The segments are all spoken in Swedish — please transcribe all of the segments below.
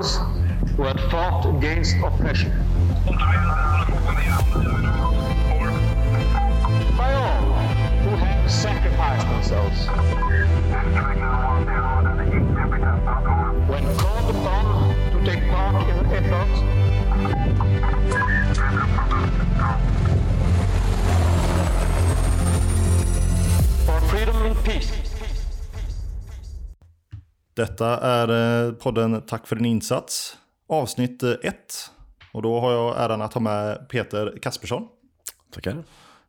those who had fought against oppression. By all who have sacrificed themselves. When called upon to take part in the effort for freedom and peace. Detta är eh, podden Tack för din insats. Avsnitt 1. Och då har jag äran att ha med Peter Kaspersson. Tackar.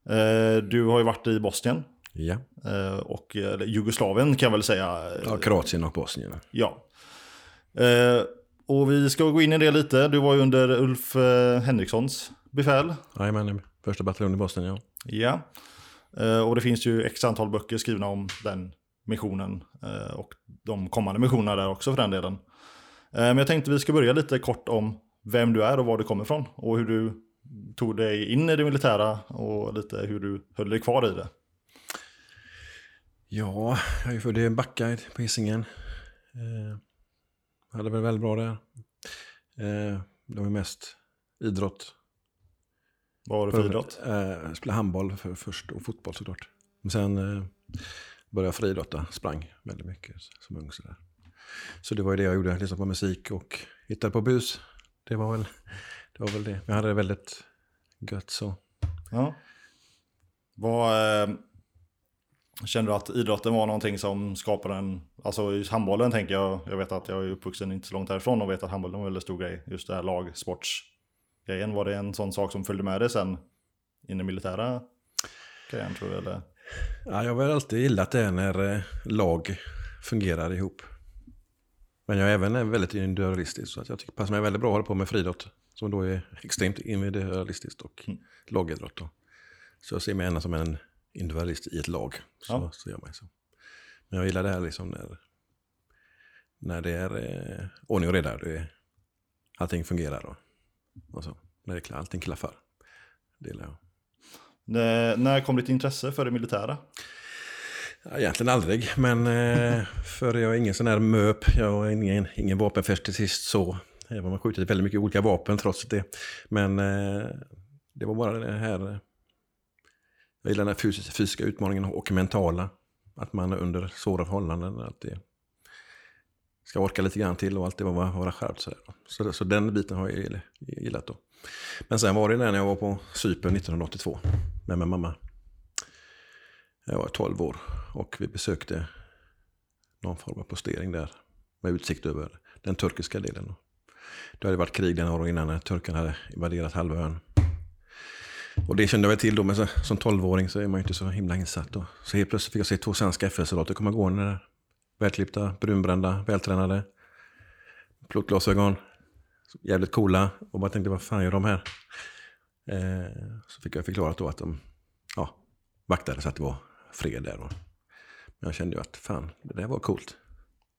Eh, Du har ju varit i Bosnien. Ja. eh, Och Jugoslavien kan jag väl säga. ja, Kroatien och Bosnien. Ja. Eh, Och vi ska gå in i det lite. Du var ju under Ulf eh, Henrikssons befäl. Jajamän, första bataljon i Bosnien, ja. Ja. Eh, Och det finns ju x antal böcker skrivna om den missionen. eh, Och de kommande missionerna där också för den delen. Eh, Men jag tänkte vi ska börja lite kort om vem du är och var du kommer ifrån. Och hur du tog dig in i det militära och lite hur du höll dig kvar i det. Ja, jag är född i Backa på Hisingen. Eh, hade väl väldigt bra där. Det var mest idrott. Vad var det för idrott? Jag spelade handboll för, först och fotboll såklart. Men sen började friidrotta, sprang väldigt mycket som ung sådär. Så det var ju det jag gjorde, lyssnade på musik och hittade på bus. Det var väl det. Var väl det. Jag hade det väldigt gött så. Ja. Vad, eh, kände du att idrotten var någonting som skapade en, alltså i handbollen tänker jag, jag vet att jag är uppvuxen inte så långt härifrån och vet att handbollen var en väldigt stor grej, just det här lagsportsgrejen. Var det en sån sak som följde med dig sen in i militära grejen tror du eller? Ja, jag har väl alltid gillat det när eh, lag fungerar ihop. Men jag är även väldigt individualistisk. Så att jag tycker passar mig väldigt bra att hålla på med friidrott. Som då är extremt individualistiskt och Mm. lagidrott. Då. Så jag ser mig gärna som en individualist i ett lag. Så, Ja. så gör man så. Men jag gillar det här liksom när, när det är eh, ordning och reda. Det är, allting fungerar och, och så. När det, allting klaffar. Det gillar jag. När, när kom ditt intresse för det militära? Egentligen aldrig, men eh, för jag är ingen sån här möp. Jag är ingen, ingen sist så. Även om jag skjutit väldigt mycket olika vapen trots det. Men eh, det var bara det här... Jag gillar den här fysiska, fysiska utmaningen och mentala. Att man under svåra förhållanden alltid ska orka lite grann till och alltid vara, vara skärpt. Så, så, så den biten har jag gillat då. Men sen var det när jag var på Cypern 1982 med min mamma. Jag var 12 år och vi besökte någon form av postering där med utsikt över den turkiska delen. Det hade varit krig den år innan när turkarna hade invaderat halva ön. Och det kände jag väl till då, men så, som 12-åring så är man ju inte så himla insatt. Då. Så helt plötsligt fick jag se två svenska FN-soldater komma gående där. Välklippta, brunbrända, vältränade. Plåtglasögon. Jävligt coola. Och bara tänkte, vad fan gör de här? Eh, så fick jag förklarat då att de ja, vaktade så att det var fred där. Men jag kände ju att fan, det där var coolt.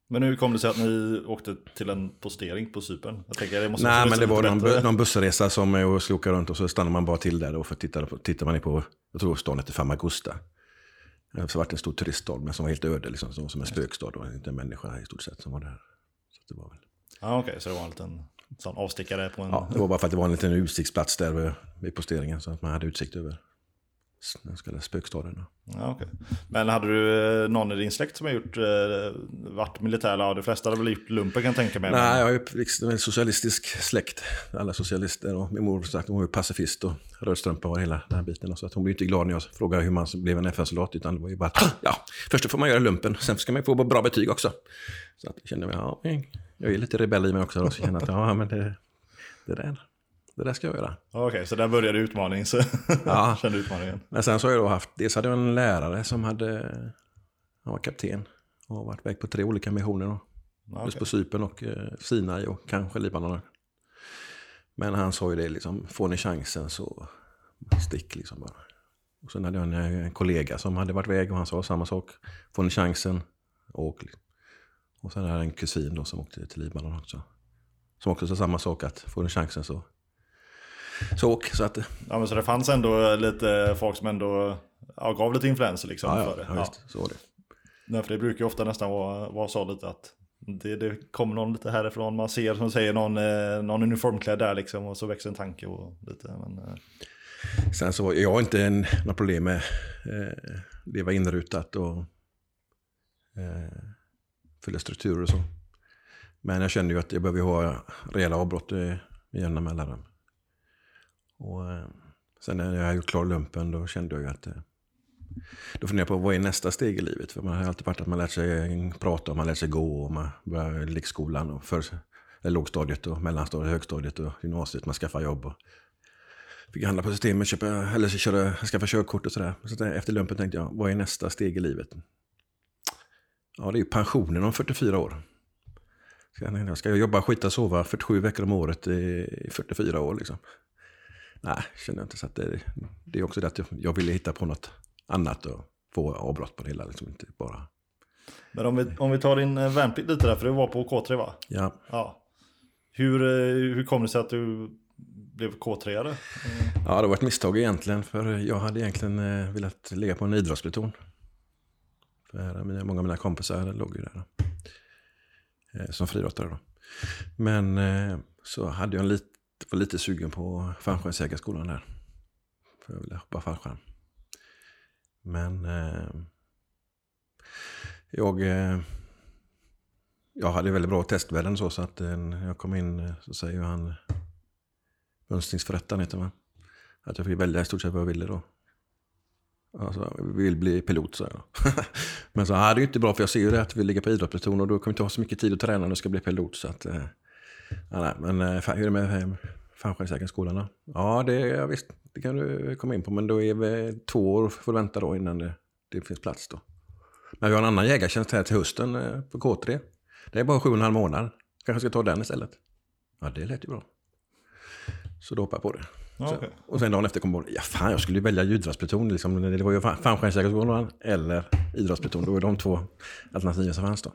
Men hur kom det sig att ni åkte till en postering på Cypern? Jag tänker, det måste Nej, men det var någon, bu- någon bussresa som jag skulle åka runt och så stannade man bara till där och för tittade på, tittar man på, jag tror stan hette Famagusta. Eh, Så var det en stor turiststad men som var helt öde, liksom, som, som en spökstad och inte en människa i stort sett som var där. Så det var väl. Ja, okej, så det var en liten sån avstickare på en... Ja, det var bara för att det var en liten utsiktsplats där vid, vid posteringen så att man hade utsikt över den så kallade spökstaden. Ja, okej. Men hade du eh, någon i din släkt som har gjort, eh, varit militär? Ja, de flesta hade väl gjort lumpen kan jag tänka mig. Nej, jag är uppväxt med en socialistisk släkt. Alla socialister och min mor sagt, hon var ju pacifist och rödstrumpa och hela den här biten. Så att hon blev inte glad när jag frågade hur man blev en FN-soldat. Utan det var ju bara att, ja, först får man göra lumpen, sen ska man få bra betyg också. Så att jag kände mig, ja, jag är lite rebell i mig också. Jag kände att, ja, men det, det, där, det där ska jag göra. Okej, så där började utmaningen. Så Ja. kände utmaningen. Men sen så har jag då haft, dels hade jag en lärare som hade, han var kapten och varit iväg på tre olika missioner. Då. Ja, Just på Cypern och eh, Sinai och kanske Libanon. Men han sa ju det liksom, får ni chansen så stick liksom bara. Och sen hade jag en, kollega som hade varit iväg och han sa samma sak. Får ni chansen, åk. Och sen hade jag en kusin då som åkte till Libanon också. Som också sa samma sak att får ni chansen så, så åk. Så att, Ja, men så det fanns ändå lite folk som ändå ja, gav lite influenser liksom ja, för ja, det. ja, visst, så var det. Nej, för det brukar ju ofta nästan vara, vara så lite att det, det kommer någon lite härifrån, man ser som säger någon, eh, någon uniformklädd där liksom och så växer en tanke och lite. Men, eh. Sen så, jag har inte en, några problem med eh, leva inrutat och eh, fylla strukturer och så. Men jag känner ju att jag behöver ha rejäla avbrott i jämna mellanrum. Och eh, sen när jag har gjort klar lumpen då kände jag ju att eh, då funderar jag på vad är nästa steg i livet? För man har alltid varit att man lärt sig prata och man lärt sig gå och man börjar lekskolan och för, eller lågstadiet och mellanstadiet, högstadiet och gymnasiet. Man skaffar jobb och fick handla på systemet, köpa, eller köra, skaffa körkort och sådär. Så eh, efter lumpen tänkte jag, vad är nästa steg i livet? Ja, det är ju pensionen om 44 år. Ska jag, ska jag jobba, skita sova 47 veckor om året i 44 år liksom? Nej, känner jag inte. Så det, det är också det att jag, ville hitta på något annat och få avbrott på det hela. Liksom inte bara... Men om vi, om vi tar din eh, värnplikt lite där, för du var på K3 va? Ja. ja. Hur, eh, hur kom det sig att du blev K3-are? Mm. Ja, det var ett misstag egentligen. För jag hade egentligen eh, velat ligga på en idrottspluton. För mina, många av mina kompisar låg ju där. Eh, som friidrottare då. Men eh, så hade jag en lit, var lite sugen på fallskärmsjägarskolan där. För jag ville hoppa fallskärm. Men eh, jag, jag hade väldigt bra testvärden så, så att när jag kom in så säger han mönstringsförrättaren heter man. Att jag fick välja i stort sett vad jag ville då. Alltså, jag vill bli pilot, sa jag. Men så, här, det är ju inte bra för jag ser ju det att vi ligger på idrottspluton och då kommer jag inte ha så mycket tid att träna när jag ska bli pilot. Så att, eh, ja, nej, men eh, fan, hur är det med eh, fallskärmsjägarskolan då? Ja, det, ja, visst, det kan du komma in på. Men då är vi två år får du vänta då innan det, det finns plats då. Men vi har en annan jägartjänst här till hösten på K3. Det är bara sju och en halv månad. Kanske ska ta den istället. Ja, det lät ju bra. Så då hoppade jag på det. Okay. och sen dagen efter kom jag på, ja fan jag skulle välja idrottspluton. Liksom. Det var ju fallskärmsjägarskolan eller idrottspluton. Det var de två alternativen som fanns då.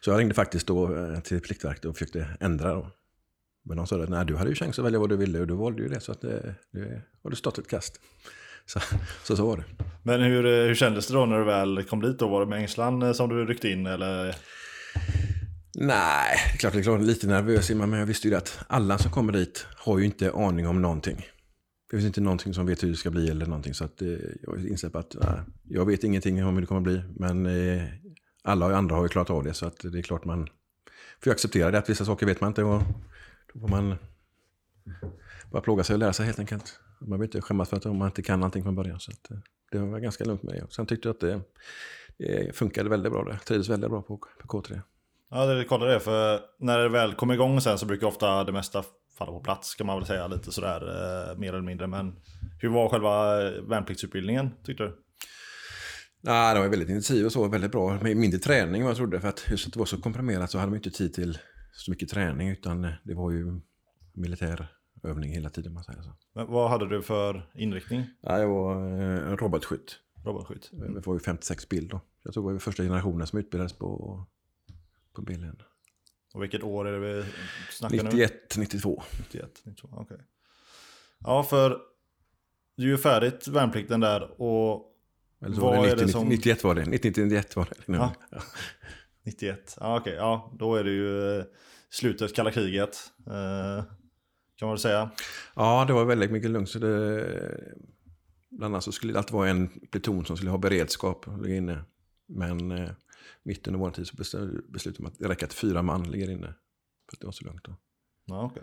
Så jag ringde faktiskt då eh, till Pliktverket och försökte ändra då. Men de sa att nej, du hade ju chans att välja vad du ville och du valde ju det. Så att det, det har du stått ett kast. Så, så, så var det. Men hur, eh, hur kändes det då när du väl kom dit? Då? Var det med ängslan eh, som du ryckte in eller? Nej, klart det är klart lite nervös men jag visste ju att alla som kommer dit har ju inte aning om någonting. Det finns inte någonting som vet hur det ska bli eller någonting. Så att, eh, jag inser att nej, jag vet ingenting om hur det kommer bli. Men eh, alla andra har ju klarat av det. Så att det är klart man får acceptera det. Att vissa saker vet man inte. Och då får man bara plåga sig och lära sig helt enkelt. Man behöver inte skämmas för att man inte kan allting från början. Så eh, det var ganska lugnt med det. Sen tyckte jag att det, det funkade väldigt bra. Det trivdes väldigt bra på, på K3. Ja, det kollade det. För när det väl kommer igång sen så brukar ofta det mesta falla på plats kan man väl säga lite sådär eh, mer eller mindre. Men hur var själva värnpliktsutbildningen tyckte du? Ja, det var väldigt intensiv och så, väldigt bra. Mindre träning vad jag trodde. För att just att det var så komprimerat så hade man inte tid till så mycket träning utan det var ju militär övning hela tiden. Man säger så. Men vad hade du för inriktning? Ja, jag var eh, robotskytt. Robotskytt? Mm. Det var ju 56 bil då. Jag tror det var första generationen som utbildades på, på bilen. Och vilket år är det vi snackar 91, nu? 92. 91, 92, okej. Okay. Ja, för du är ju färdigt värnplikten där och... Eller så var det, 90, det som... 91 var det. 90-91 var det. Ja. 91, ja okej. Okay. Ja, då är det ju eh, slutet kalla kriget. Eh, kan man väl säga. Ja, det var väldigt mycket lugnt. Så det, bland annat så skulle det alltid vara en pluton som skulle ha beredskap och ligga inne. Men eh, mitt under vår tid så beslutade man att det räcker att fyra man ligger inne. För att det var så lugnt då. Ja, okay.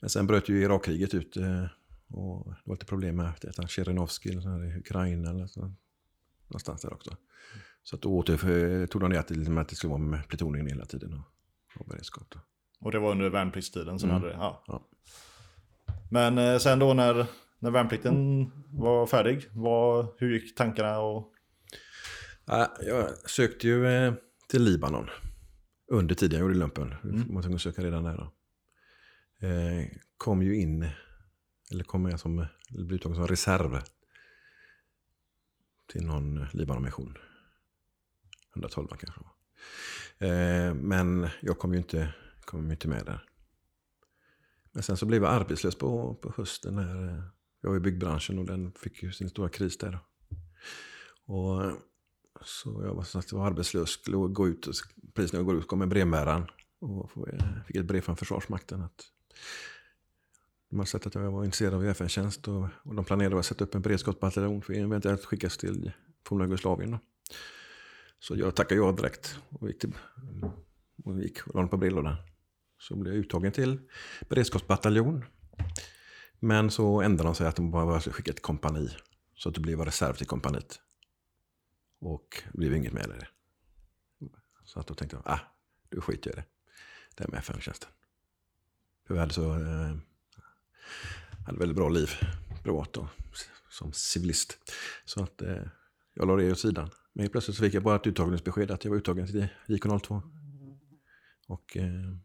Men sen bröt ju Irakkriget ut. Eh, och det var lite problem med att Tjerinovskij i Ukraina eller så, någonstans där också. Så att då återtog de det att det, att det skulle vara med plutonen hela tiden och, och beredskap. Då. Och det var under värnpliktstiden som mm. hade det? Ja. ja. Men eh, sen då när, när värnplikten var färdig, vad, hur gick tankarna? Och... Ja, jag sökte ju eh, till Libanon under tiden jag gjorde lumpen. Mm. Man var tvungen att söka redan där. Då. Eh, kom ju in, eller kom med som, blev uttagen som reserv till någon Libanon-mission. 112 kanske eh, Men jag kom ju inte, kom inte med där. Men sen så blev jag arbetslös på, på hösten. När jag var i byggbranschen och den fick ju sin stora kris där. Och så jag var, så att jag var arbetslös, skulle gå ut, precis när jag går ut kom en brevbäraren och fick ett brev från Försvarsmakten att de har sett att jag var intresserad av FN-tjänst och, och de planerade att sätta upp en beredskapsbataljon för eventuellt skickas till forna Jugoslavien. Så jag tackade ja direkt och gick, till, och gick och la den på brevlådan. Så blev jag uttagen till beredskapsbataljon. Men så ändrade de sig att de bara skulle skicka ett kompani. Så att det blev reserv till kompaniet. Och det blev inget mer i det. Så att då tänkte jag, ah, du skiter jag i det. Det här med FN-tjänsten. För vi hade så... Eh, hade väldigt bra liv privat och som civilist. Så att eh, jag la det åt sidan. Men helt plötsligt så fick jag bara ett uttagningsbesked att jag var uttagen till JK02. Och eh,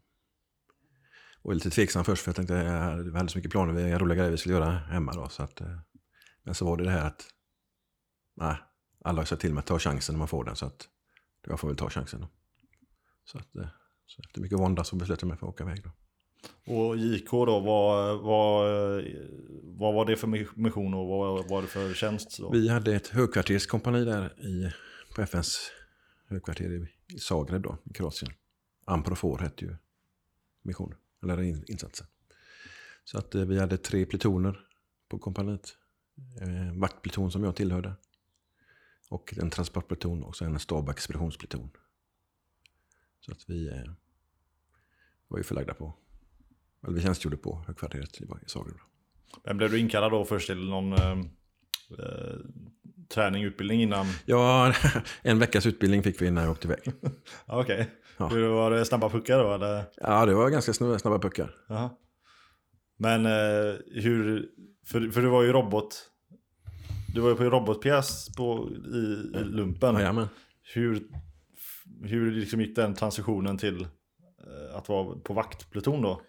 var lite tveksam först för jag tänkte jag hade, vi hade så mycket planer, vi hade roliga grejer vi skulle göra hemma då. Så att, eh, men så var det det här att nej, alla har sagt till mig att ta chansen när man får den. Så att jag får väl ta chansen då. Så, att, eh, så efter mycket vånda så beslöt jag mig för att åka iväg då. Och JK då, vad, vad, vad var det för mission och vad var det för tjänst? Då? Vi hade ett högkvarterskompani där i, på FNs högkvarter i, i Zagreb då, i Kroatien. Amprofor hette ju missionen, eller in, insatsen. Så att eh, vi hade tre plutoner på kompaniet. Eh, vaktpluton som jag tillhörde. Och en transportpluton och en stab och expeditionspluton. Så att vi eh, var ju förlagda på, eller vi tjänstgjorde på högkvarteret i i Zagreb. Men blev du inkallad då först till någon eh, eh, träning, utbildning innan? Ja, en veckas utbildning fick vi innan jag åkte iväg. Ja, Okej. Ja. Hur Var det snabba puckar då eller? Ja, det var ganska snabba, puckar. Jaha. Men eh, hur, för, för du var ju robot, du var ju på en robotpjäs på, i, i lumpen. Jajamän. Hur, hur liksom gick den transitionen till eh, att vara på vaktpluton då?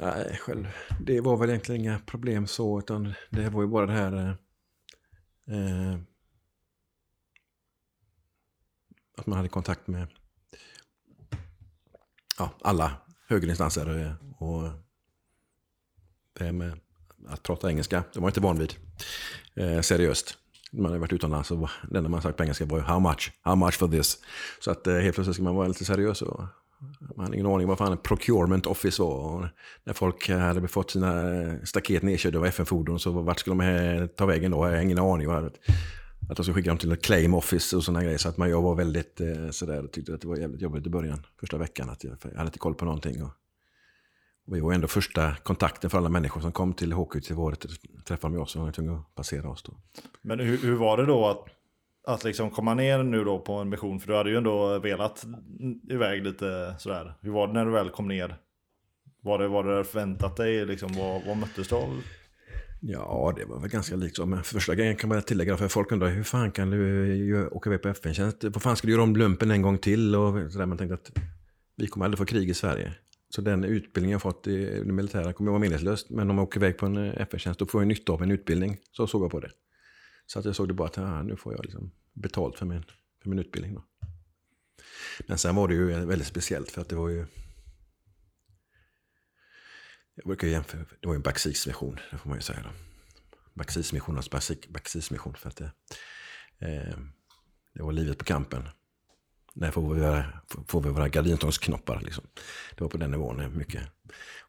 Nej, själv. Det var väl egentligen inga problem så, utan det var ju bara det här... Eh, eh, att man hade kontakt med ja, alla högre instanser eh, och det här med att prata engelska, det var jag inte van vid. Eh, seriöst. Man har varit utomlands och det enda man sagt på engelska var ju how much, how much for this. Så att eh, helt plötsligt ska man vara lite seriös och man hade ingen aning vad fan en procurement office var. Och när folk hade fått sina eh, staket nedkörda av FN-fordon så vart skulle de ta vägen då? Jag har ingen aning. Vad- Att de skulle skicka dem till ett claim office och sådana grejer. Så att man, jag var väldigt eh, sådär tyckte att det var jävligt jobbigt i början. Första veckan. Att jag, jag hade inte koll på någonting. Och vi var ändå första kontakten för alla människor som kom till HQ till våret. Träffade med oss och var tvungna att passera oss då. Men hur, hur var det då att, att liksom komma ner nu då på en mission? För du hade ju ändå velat iväg lite sådär. Hur var det när du väl kom ner? Var det vad du hade förväntat dig? Liksom, vad, vad möttes du av? Ja, det var väl ganska likt så. Men första grejen kan man tillägga, för folk undrar hur fan kan du åka iväg på FN-tjänst? Vad fan ska du göra om lumpen en gång till? Och så där. Man tänkte att vi kommer aldrig få krig i Sverige. Så den utbildning jag fått i det militära kommer att vara meningslöst. Men om jag åker iväg på en eh, FN-tjänst då får jag nytta av en utbildning. Så såg jag på det. Så att jag såg det bara att ah, nu får jag liksom betalt för min, för min utbildning. Då. Men sen var det ju väldigt speciellt för att det var ju... Jag brukar jämföra, det var ju en baxismission, det får man ju säga då. Backseas-missionens för att det, eh, det var livet på kampen. När får vi våra, får vi våra gardinstångsknoppar liksom. Det var på den nivån eh, mycket.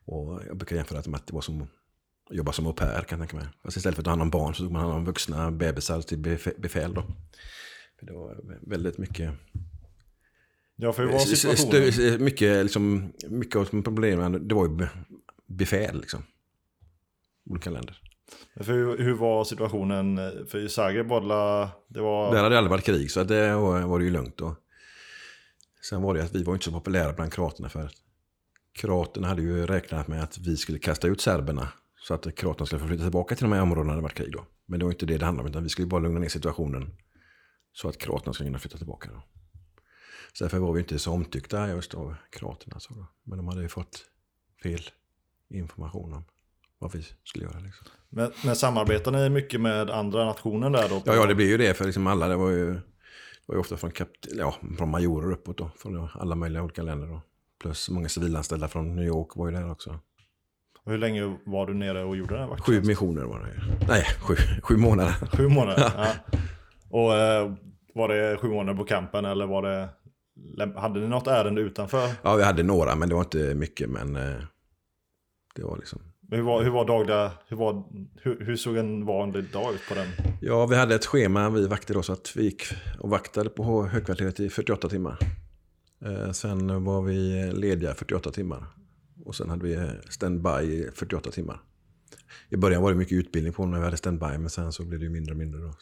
Och jag brukar jämföra det med att det var som att jobba som au pair kan jag tänka mig. Fast istället för att ta hand om barn så tog man hand om vuxna bebisar till befäl då. För det var väldigt mycket Ja, för hur var situationen? mycket, liksom, mycket av problemen, det var ju be- befäl liksom. Olika länder. För hur, hur var situationen? För i Zagreb var det, var... Där hade det aldrig varit krig, så det var, var det ju lugnt. Och sen var det att vi var inte så populära bland kroaterna för kroaterna hade ju räknat med att vi skulle kasta ut serberna så att kroaterna skulle få flytta tillbaka till de här områdena när det varit krig då. Men det var inte det det handlade om, utan vi skulle bara lugna ner situationen så att kroaterna skulle kunna flytta tillbaka då. Så därför var vi inte så omtyckta just av kroaterna. Så då. Men de hade ju fått fel information om vad vi skulle göra. Liksom. Men, men samarbetar ni mycket med andra nationer där då? Ja, ja, det blir ju det för liksom alla. Det var ju, var ju ofta från, kapt, ja, från majorer uppåt då. Från alla möjliga olika länder då. Plus många civilanställda från New York var ju där också. Och hur länge var du nere och gjorde den här Sju vakttjänsten? missioner var det. Nej, sju, sju månader. Sju månader? ja. Och eh, var det sju månader på campen eller var det... Hade ni något ärende utanför? Ja, vi hade några, men det var inte mycket. Men eh, det var liksom... Hur var, hur var dagliga... Hur, var, hur, hur såg en vanlig dag ut på den? Ja, vi hade ett schema, vi vakter då, så att vi gick och vaktade på högkvarteret i 48 timmar. Eh, sen var vi lediga 48 timmar. Och sen hade vi eh, standby i 48 timmar. I början var det mycket utbildning på när vi hade standby, men sen så blev det ju mindre och mindre. Då.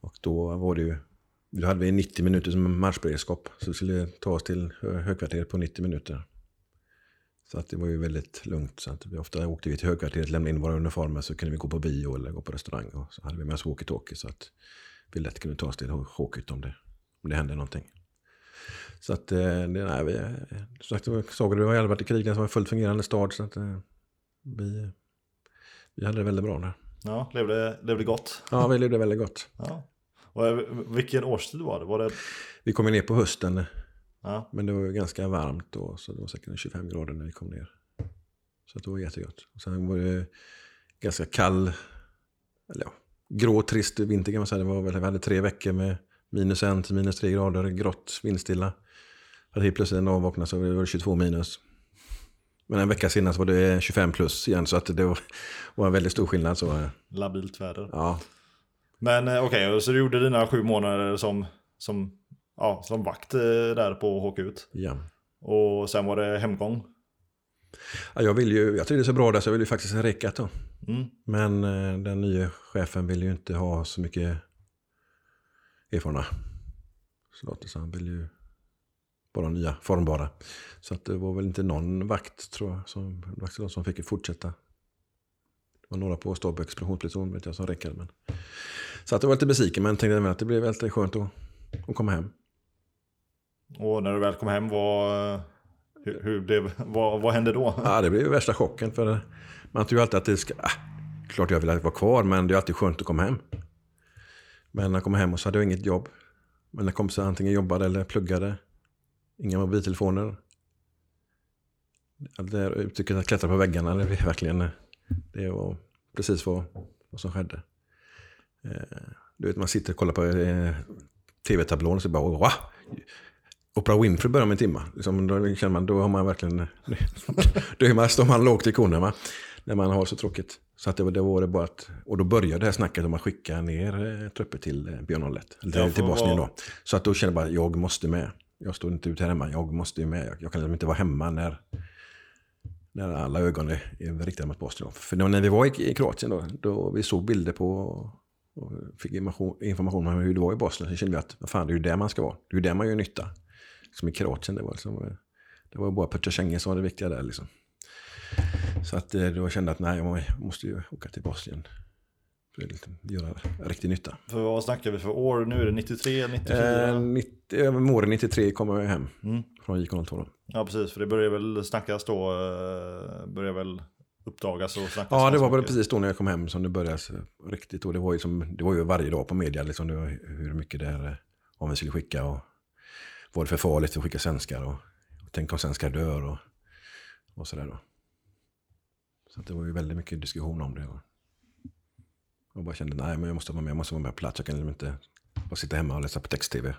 Och då var det ju, då hade vi 90 minuter som marschberedskap. Så vi skulle ta oss till eh, högkvarteret på 90 minuter. Så att det var ju väldigt lugnt. Så att vi ofta åkte vi till högkvarteret, lämnade in våra uniformer så kunde vi gå på bio eller gå på restaurang. Och så hade vi med oss walkie-talkie så att vi lätt kunde ta oss till Håkut om det, om det hände någonting. Så att, eh, det, nej, vi, som sagt, du, har aldrig varit i krig, det var en fullt fungerande stad. Så att eh, vi, vi hade det väldigt bra där. Ja, levde, levde gott. Ja, vi levde väldigt gott. Ja. Och eh, vilken årstid var det? Var det... Vi kom ner på hösten. Ja. Men det var ju ganska varmt då, så det var säkert 25 grader när vi kom ner. Så det var jättegott. Och sen var det ganska kall, eller ja, grå, trist vinter kan man säga. Det var väl, vi hade tre veckor med minus en till minus tre grader, grått, vindstilla. Helt plötsligt en dag vaknade så var det 22 minus. Men en vecka senare var det 25 plus igen, så att det var, var en väldigt stor skillnad. Så. Labilt väder. Ja. Men eh, okej, okay, så du gjorde dina sju månader som, som, ja, som vakt eh, där på Håkut. Ja. Och sen var det hemgång. Ja, jag, vill ju, jag tycker det är så bra där så jag vill ju faktiskt räcka då. Mm. Men eh, den nya chefen vill ju inte ha så mycket erfarna soldater. Så han vill ju bara nya, formbara. Så att det var väl inte någon vakt tror jag som, vakt som fick fortsätta. Det var några på stab explosionspluton vet jag som räckade. Men... Så att jag var lite besviken men tänkte att det blev väldigt skönt att, att komma hem. Och när du väl kom hem, vad, hur, hur blev, vad, vad hände då? Ja, det blev värsta chocken. För man tror ju alltid att det ska... Ah, klart jag vill vara kvar, men det är alltid skönt att komma hem. Men när jag kom hem och så hade jag inget jobb. Men kompisar antingen jobbade eller pluggade. Inga mobiltelefoner. Det där uttrycket att klättra på väggarna, det är verkligen det var precis vad, vad som skedde. Eh, du vet, man sitter och kollar på eh, tv-tablån och så bara Wah! Oprah Winfrey börjar med en timme. Liksom, då, känner man, då har man verkligen... då är man, står man lågt i korna, när man har så tråkigt. Så att det, det var det bara att, och då började det här snacket om att skicka ner eh, trupper till eh, B01, eller till Bosnien då. Så att då kände jag bara, jag måste med. Jag står inte ut här hemma, jag måste ju med. Jag, jag kan liksom inte vara hemma när, när alla ögon är, är riktade mot Bosnien. För då, när vi var i, i Kroatien då, då vi såg bilder på och fick information, information om hur det var i Bosnien så kände vi att fan, det är ju där man ska vara. Det är ju där man gör nytta. Som i Kroatien, det var, liksom, det var bara Petjasjenje som var det viktiga där. Liksom. Så att eh, då kände jag att nej, jag måste ju åka till Bosnien. För att liksom göra riktig nytta. För vad snackar vi för år? Nu är det 93, 94? Eh, 90, våren 93 kommer jag hem mm. från JK02. Ja, precis. För det börjar väl snackas då, eh, börjar väl uppdagas och snackas. Ja, det var väl precis då när jag kom hem som det började riktigt. Och det var ju, som, det var ju varje dag på media, liksom, det var hur mycket det är, om vi skulle skicka och var det för farligt att skicka svenskar och, och tänk om svenskar dör och, och sådär då. Så det var ju väldigt mycket diskussion om det. Jag bara kände, nej men jag måste vara med, jag måste vara med på plats. Jag kan liksom inte bara sitta hemma och läsa på text-tv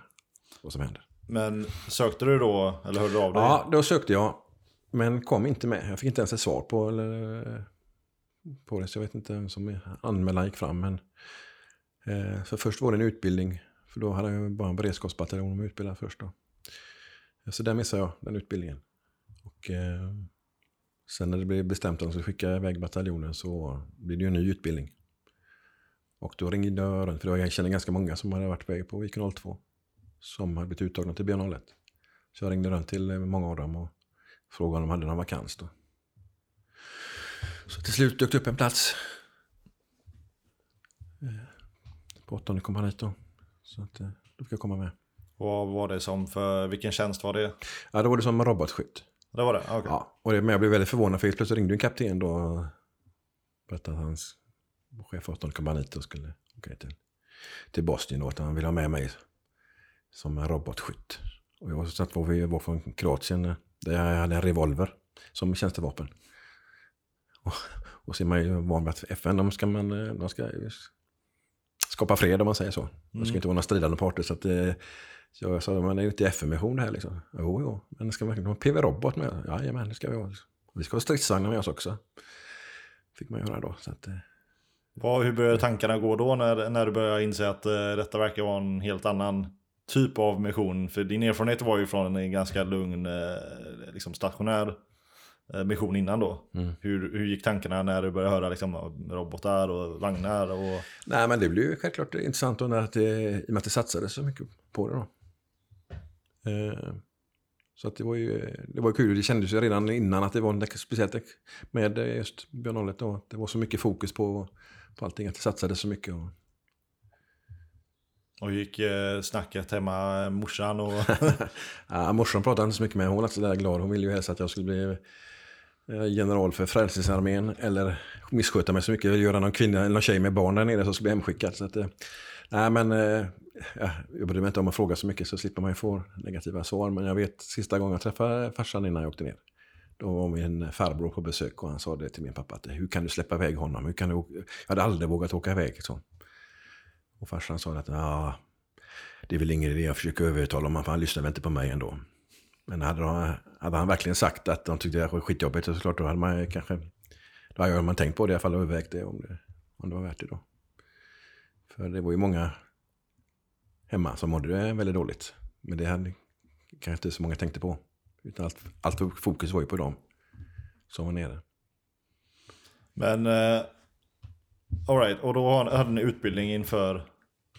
vad som händer. Men sökte du då, eller hörde du av dig? Ja, då sökte jag. Men kom inte med. Jag fick inte ens ett svar på, eller, på det. Så jag vet inte vem som anmälan gick fram. Men, eh, för först var det en utbildning. För då hade jag bara en beredskapsbataljon att utbilda först. Då. Så där missade jag den utbildningen. Och, eh, Sen när det blev bestämt att de skulle skicka iväg bataljonen så blev det ju en ny utbildning. Och då ringde jag runt, för jag kände ganska många som hade varit på på IK 02. Som hade blivit uttagna till B01. Så jag ringde runt till eh, många av dem och frågade om de hade någon vakans då. Så till slut dök det upp en plats. Eh, på åttonde kompaniet då. Så att, eh, då fick jag komma med. Vad var det som för, vilken tjänst var det? Ja, då var det som robotskytt. Det var det? Okay. Ja, och det, men jag blev väldigt förvånad för helt plötsligt ringde en kapten då och berättade att hans chef 18 kompaniet och skulle åka till, till Bosnien och att han ville ha med mig som robotskytt. Och jag satt var vi var från Kroatien där jag hade en revolver som tjänstevapen. Och, och så är man ju van vid att FN, de ska man, de ska skapa fred om man säger så. Det ska inte vara några stridande parter. Så att, eh, så jag sa, men det är ju inte FN-mission det här liksom. Jo, jo, men ska verkligen ha PV-robot med. Jajamän, det ska vi ha. Vi ska ha stridsvagnar med oss också. Fick man göra då. Så att, eh, Vad, hur började tankarna gå då när, när du började inse att eh, detta verkar vara en helt annan typ av mission? För din erfarenhet var ju från en ganska lugn, eh, liksom stationär mission innan då. Hur, hur gick tankarna när du började höra liksom, robotar och vagnar? Och... Nej, men det blev ju självklart intressant då när att det, i och med att det satsades så mycket på det då. Eh, så att det var ju det var kul. Det kändes ju redan innan att det var något speciellt med just Björn 01 då. Att det var så mycket fokus på, på allting, att det satsades så mycket. Och, Och gick eh, snacket hemma, morsan och... ja, morsan pratade inte så mycket med hon var inte så där glad. Hon ville ju helst att jag skulle bli eh, Eh, general för Frälsningsarmén eller missköta mig så mycket, göra någon kvinna eller någon tjej med barn där nere som ska bli hemskickad. Så att, eh, nej men, eh, ja, jag bryr mig inte om att fråga så mycket så slipper man ju få negativa svar. Men jag vet sista gången jag träffade farsan innan jag åkte ner. Då var min farbror på besök och han sa det till min pappa att hur kan du släppa iväg honom? Hur kan du? Jag hade aldrig vågat åka iväg. Så. Och farsan sa att ja, det är väl ingen idé att försöka övertala honom för han lyssnar väl inte på mig ändå. Men hade, de, hade han verkligen sagt att de tyckte det var skitjobbigt så såklart då hade man kanske, då hade man tänkt på det i alla fall och övervägt det om, det om det var värt det då. För det var ju många hemma som mådde väldigt dåligt. Men det hade kanske inte så många tänkte på. Utan allt, allt fokus var ju på dem som var nere. Men, eh, alright, och då har- hade ni utbildning inför,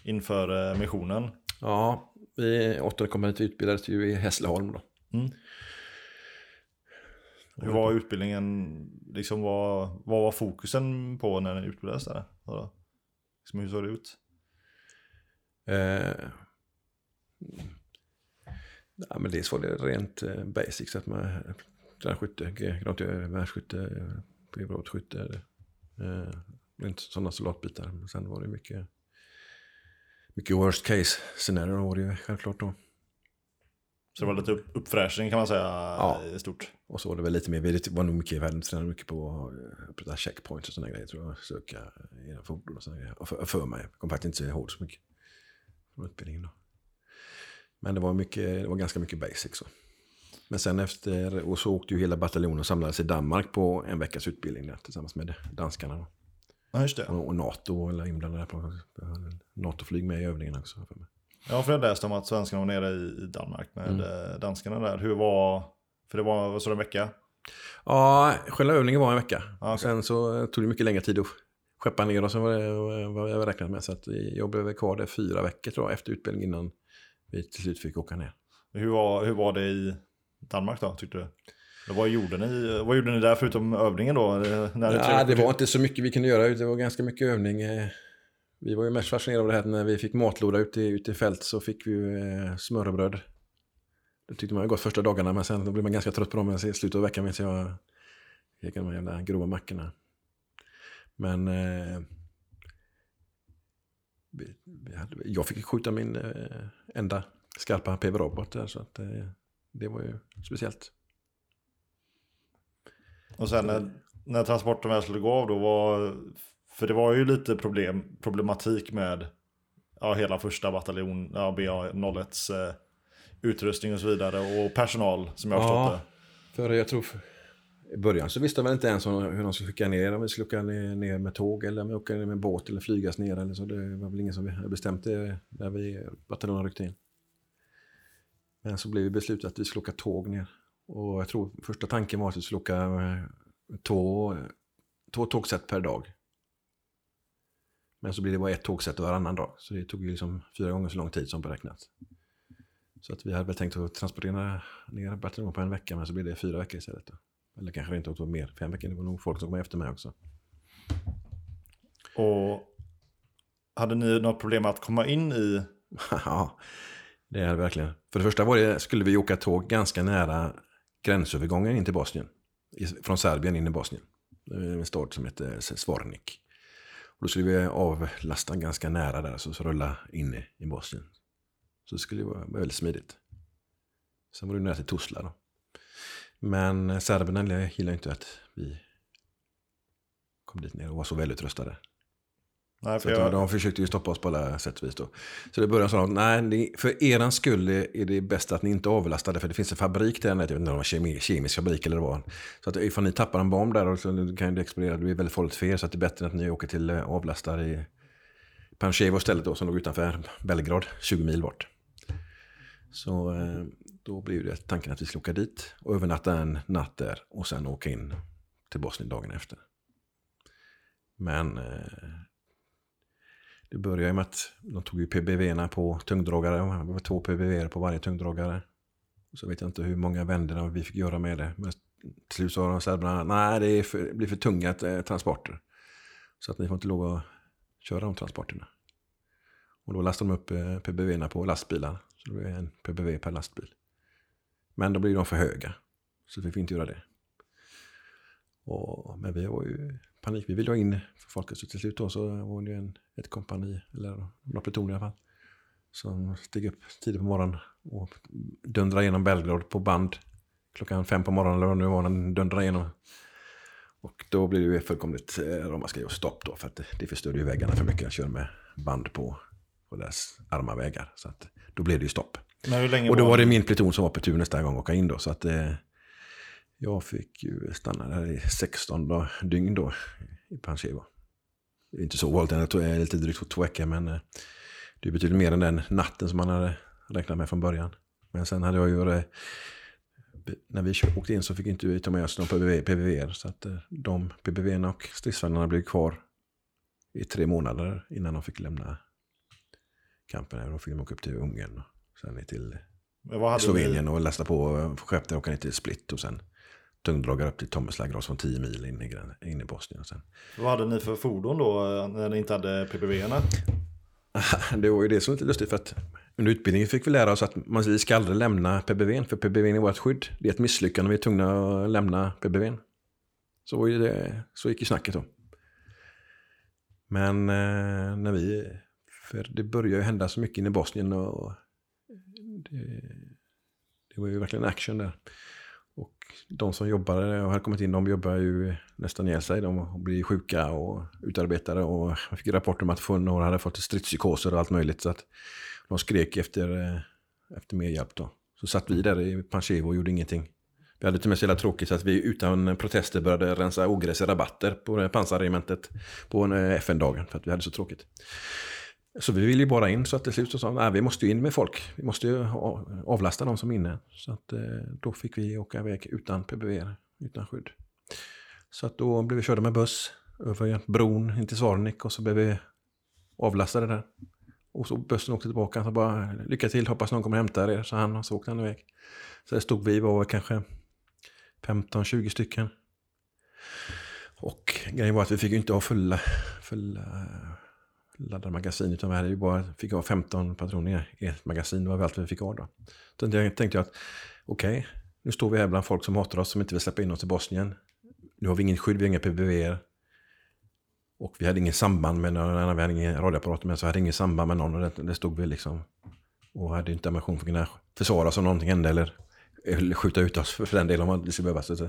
inför eh, missionen. Ja, vi återkommande utbildades ju i Hässleholm då. Hur var utbildningen, liksom vad, vad var fokusen på när ni utbildades där? Liksom, hur såg det ut? Eh, ja, men dels var det rent eh, basics, att man grannskytte, granatgevärsskytte, privatskytte, eh, rent sådana soldatbitar. Men sen var det mycket, mycket worst case scenario var det ju självklart då. Så det var lite upp, uppfräschning kan man säga Ja. i stort. Och så var det väl lite mer, vi var nog mycket, vi hade tränat mycket på upprätta checkpoints och sådana grejer tror jag. Söka era fordon och sådana grejer. Och för, för mig, jag kom faktiskt inte ihåg så mycket från utbildningen då. Men det var, mycket, det var ganska mycket basic så. Men sen efter, och så åkte ju hela bataljonen och samlades i Danmark på en veckas utbildning där, tillsammans med danskarna. Då. Ja, just det. Och, och NATO, eller inblandade på NATO-flyg med i övningen också. För mig. Ja, för jag läste om att svenskarna var nere i, Danmark med Mm. eh, danskarna där. Hur var, för det var, du, en vecka? Ja, själva övningen var en vecka. Ja, okej. Sen så tog det mycket längre tid att skeppa ner oss än vad det- jag räknat med. Så att jag blev kvar där fyra veckor tror jag, efter utbildning innan vi till slut fick åka ner. Hur var, hur var det i Danmark då, tyckte du? Vad gjorde ni, vad gjorde ni där förutom övningen då? Eh, När ni Ja, det var inte så mycket vi kunde göra, det var ganska mycket övning. Vi var ju mest fascinerade av det här när vi fick matlåda ute i, ute i fält så fick vi ju eh, smörrebröd. Det tyckte man ju gott första dagarna men sen då blev man ganska trött på dem i slutet av veckan. vet jag gick de jävla grova mackorna. Men eh, vi, vi hade, jag fick skjuta min eh, enda skarpa PV-robot där så att eh, det var ju speciellt. Och sen när, när transporten väl skulle gå av då var, för det var ju lite problem, problematik med ja, hela första bataljon, ja, BA01s eh, utrustning och så vidare och personal som jag har Ja. förstått det. För jag tror i början så visste väl inte ens hur de skulle skicka ner, om vi skulle åka ner, med tåg eller om vi åka ner med båt eller flygas ner eller så. Det var väl ingen som bestämt det när vi bataljonen ryckte in. Men så blev det beslutat att vi skulle åka tåg ner. Och jag tror första tanken var att vi skulle åka eh, två, två tågsätt per dag. Men så blev det bara ett tågsätt varannan dag. Så det tog ju liksom fyra gånger så lång tid som beräknat. Så att vi hade väl tänkt att transportera ner bataljonen på en vecka, men så blev det fyra veckor istället. Då. Eller kanske inte var mer, fem veckor. Det var nog folk som kom efter mig också. Och hade ni något problem med att komma in i, ja, det är det verkligen. För det första var det, skulle vi åka tåg ganska nära gränsövergången in till Bosnien. Från Serbien in i Bosnien. En stad som heter Svarnik. Och då skulle vi avlasta ganska nära där, så, så rulla in i, Bosnien. Så det skulle vara väldigt smidigt. Sen var det nära till Tuzla då. Men serberna gillade inte att vi kom dit ner och var så välutrustade. Nej, Så jag, de försökte ju stoppa oss på alla sätt och vis då. Så det började så att nej, för eran skull är det bäst att ni inte avlastar för det finns en fabrik där, jag vet inte om det var en kemi, kemisk fabrik eller vad. Så att ifall ni tappar en bomb där och så kan det explodera, det blir väldigt farligt för er, så att det är bättre att ni åker till eh, avlastar i Panchevo istället då, som låg utanför Belgrad, 20 mil bort. Så eh, då blev det tanken att vi skulle åka dit och övernatta en natt där och sen åka in till Bosnien dagen efter. Men eh, det började ju med att de tog ju PBV på tungdragare. Det var två PBV på varje tungdragare. Så vet jag inte hur många vändor vi fick göra med det. Men till slut sa de serberna, nej det, för, det blir för tunga eh, transporter. Så att ni får inte lov att köra de transporterna. Och då lastade de upp eh, PBV på lastbilar. Så det blev en PBV per lastbil. Men då blir de för höga. Så vi fick inte göra det. Och, men vi var ju panik. Vi ville ha in folket. Så till slut då så var det en, ett kompani, eller några plutoner i alla fall. Som steg upp tidigt på morgonen och dundrade igenom Belgrad på band. Klockan fem på morgonen eller vad nu var. Den dundrade igenom. Och då blev det ju fullkomligt eh, ramaskri och stopp då. För att det, förstörde ju väggarna för mycket. att köra med band på, på deras arma vägar. Så att då blev det ju stopp. Och då var det min pluton som var på tur nästa gång att åka in då. Så att eh, jag fick ju stanna där i 16 dag, dygn då i Panchevo. Det är inte så ovanligt, det tog lite drygt två veckor men eh, det betyder mer än den natten som man hade räknat med från början. Men sen hade jag ju eh, när vi åkte in så fick inte vi ta med oss någon PBV, PBV så att eh, de PBV och stridsvagnarna blev kvar i tre månader innan de fick lämna kampen. Då fick de åka upp till Ungern och sen till Slovenien och lasta på skepp där och åka ner till Split och sen tungdragare upp till Tomislavgras från 10 mil in i, in i Bosnien. Sen. Vad hade ni för fordon då eh, när ni inte hade PPV-erna? Det var ju det som var lite lustigt för att under utbildningen fick vi lära oss att man vi ska aldrig lämna PBVn för PBVn är vårt skydd. Det är ett misslyckande vi är tvungna att lämna PBVn. Så, var ju det, så gick ju snacket då. Men eh, när vi, för det började ju hända så mycket inne i Bosnien och det, det var ju verkligen action där. De som jobbade och hade kommit in, de jobbar ju nästan ihjäl sig. De blir sjuka och utarbetade och jag fick rapporter om att några hade fått stridspsykoser och allt möjligt. Så att de skrek efter, eh, efter mer hjälp då. Så satt vi där i Panchevo och gjorde ingenting. Vi hade till och med så jävla tråkigt så att vi utan protester började rensa ogräs i rabatter på pansarregementet på eh, FN-dagen för att vi hade så tråkigt. Så vi ville ju bara in så att till slut så sa de, nej vi måste ju in med folk. Vi måste ju avlasta de som är inne. Så att eh, då fick vi åka iväg utan PBV, utan skydd. Så att då blev vi körda med buss över bron in till Svarnik och så blev vi avlastade där. Och så bussen åkte tillbaka. Så bara, lycka till, hoppas någon kommer hämta er, så han. Och så åkte han iväg. Så där stod vi, var kanske 15-20 stycken. Och grejen var att vi fick ju inte ha fulla, fulla laddade magasin. Utan vi hade ju bara, fick ha 15 patroner i ett magasin. Det var väl allt vi fick ha då. Så jag tänkte jag att okej, nu står vi här bland folk som hatar oss, som inte vill släppa in oss till Bosnien. Nu har vi ingen skydd, vi har inga PBV. Och vi hade ingen samband med någon annan, vi hade ingen radioapparat med så hade ingen samband med någon. Och det, det stod vi liksom och hade inte ammunition för att kunna försvara oss om någonting hände eller, eller skjuta ut oss för, för den delen om det skulle behövas. Så,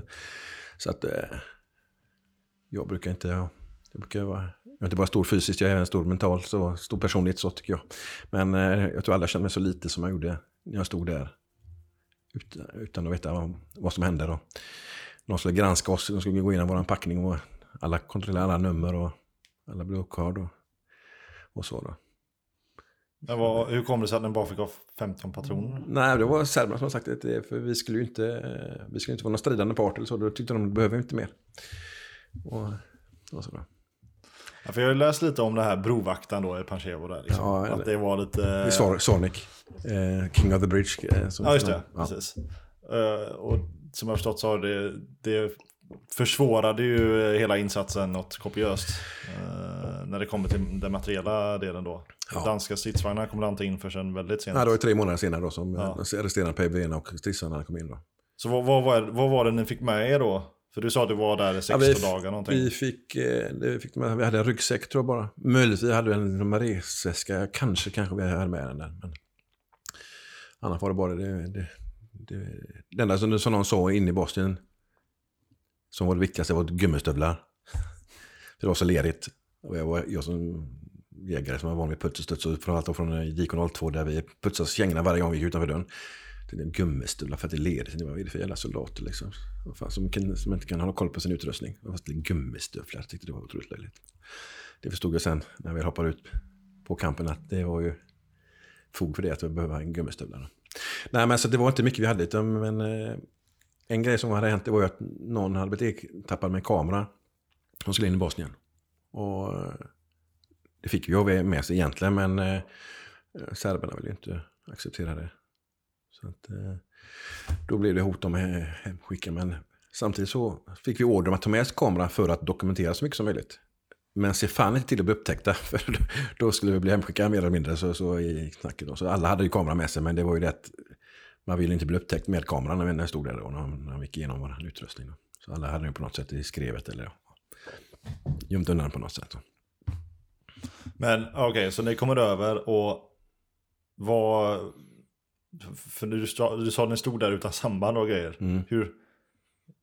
så att eh, jag brukar inte, jag brukar vara, jag är inte bara stor fysiskt, jag är även stor mentalt, så stor personligt så tycker jag. Men eh, jag tror alla kände mig så lite som jag gjorde när jag stod där. Utan, utan att veta vad, vad som hände då. Någon skulle granska oss, de skulle gå igenom vår packning och alla kontrollerade alla nummer och alla uppkörda och, och så då. Vad, hur kom det sig att ni bara fick ha 15 patroner? Nej, det var serberna som sagt det. För vi skulle ju inte, eh, vi skulle inte vara någon stridande part eller så. Då tyckte de att behöver inte mer. Och, och så då. Ja, för jag har läst lite om det här brovaktaren då i Panchevo där. Liksom. Ja, att det var lite... Sor- Sonic, eh, King of the Bridge. Eh, Ja, just det. Ja. Precis. Eh, och som jag förstått så har det, det försvårade ju hela insatsen något kopiöst. eh, när det kommer till den materiella delen då. Ja. Danska stridsvagnar kommer inte in förrän väldigt sent. Nej, det var tre månader senare då som Ja. resterande PBN och stridsvagnarna kom in då. Så vad, vad, var, vad var det ni fick med er då? För du sa att du var där i 16 vi, dagar någonting. Vi fick, eh, det fick med, vi hade en ryggsäck tror jag bara. Möjligtvis hade vi en liten resväska, kanske, kanske vi hade med den där. Men annars var det bara det, det, det, det enda som, som någon sa inne i Bosnien som var det viktigaste var gummistövlar. För det var så lerigt. Och jag, var, jag som jägare som var van vid puts och studs. Och framförallt från Dikon 02 där vi putsade kängorna varje gång vi gick utanför dörren till en gummistövlar för att det leder. Vad är det för jävla soldater liksom? Fan, som, kan, som inte kan hålla koll på sin utrustning. Fast det är gummistövlar. Jag tyckte det var otroligt löjligt. Det förstod jag sen när vi hoppade ut på kampen att det var ju fog för det att vi behöver en gummistövlar. Nej men så det var inte mycket vi hade utan men eh, en grej som hade hänt det var ju att någon hade blivit tappad med en kamera. Hon skulle in i Bosnien. Och eh, det fick vi med sig egentligen men eh, eh, serberna ville ju inte acceptera det. Så att, eh, då blev det hot om hemskicka. Men samtidigt så fick vi order om att ta med oss kameran för att dokumentera så mycket som möjligt. Men se fan inte till att bli upptäckta. För då skulle vi bli hemskickade mer eller mindre så, så i knacket Då. Så alla hade ju kameran med sig men det var ju det att man ville inte bli upptäckt med kameran när vi stod där då, när, när gick igenom vår utrustning. Då. Så alla hade den på något sätt i skrevet eller ja, gömt undan på något sätt. Då. Men okej, okay, så ni kommer över och vad... För du, du sa att ni stod där utan samband och grejer. Mm. Hur,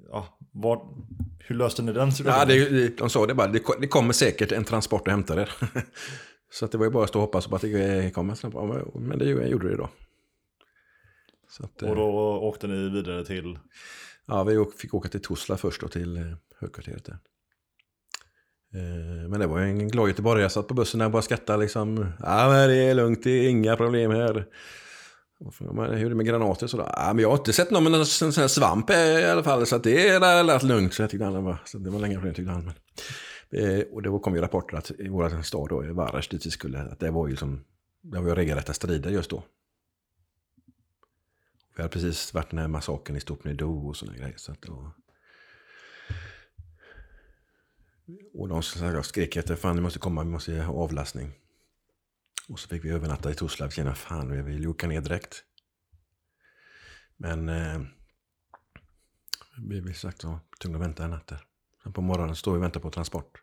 ja, vad, hur löste ni den situationen? Ja, det, de sa det bara, det, det kommer säkert en transport och hämtar er. så att det var ju bara att stå och hoppas på att det kommer. Men det gjorde det då. Att, och då åkte ni vidare till? Ja, vi fick åka till Tosla först och till eh, högkvarteret där. Eh, men det var en glad göteborgare. Jag satt på bussen och bara skrattade liksom. Ja men det är lugnt, det är inga problem här. Hur är det med granater? Så ja, ah, men jag har inte sett någon med någon sån här svamp i alla fall. Så det är lät lugnt. Så jag tyckte han var, så det var länge problem tyckte han. Men, eh, och det kom ju rapporter att i vår stad då, i Varas dit vi skulle, att det var ju som, det var ju regelrätta strider just då. Vi hade precis varit den här massakern i Stopnedo och sådana grejer. Så att då, Och de skrek efter fan ni måste komma, vi måste ha avlastning. Och så fick vi övernatta i Tuzla. Tjena fan vi ville åka ner direkt. Men eh, vi blev sagt så tvungna att vänta en natt där. Sen på morgonen står vi och väntar på transport.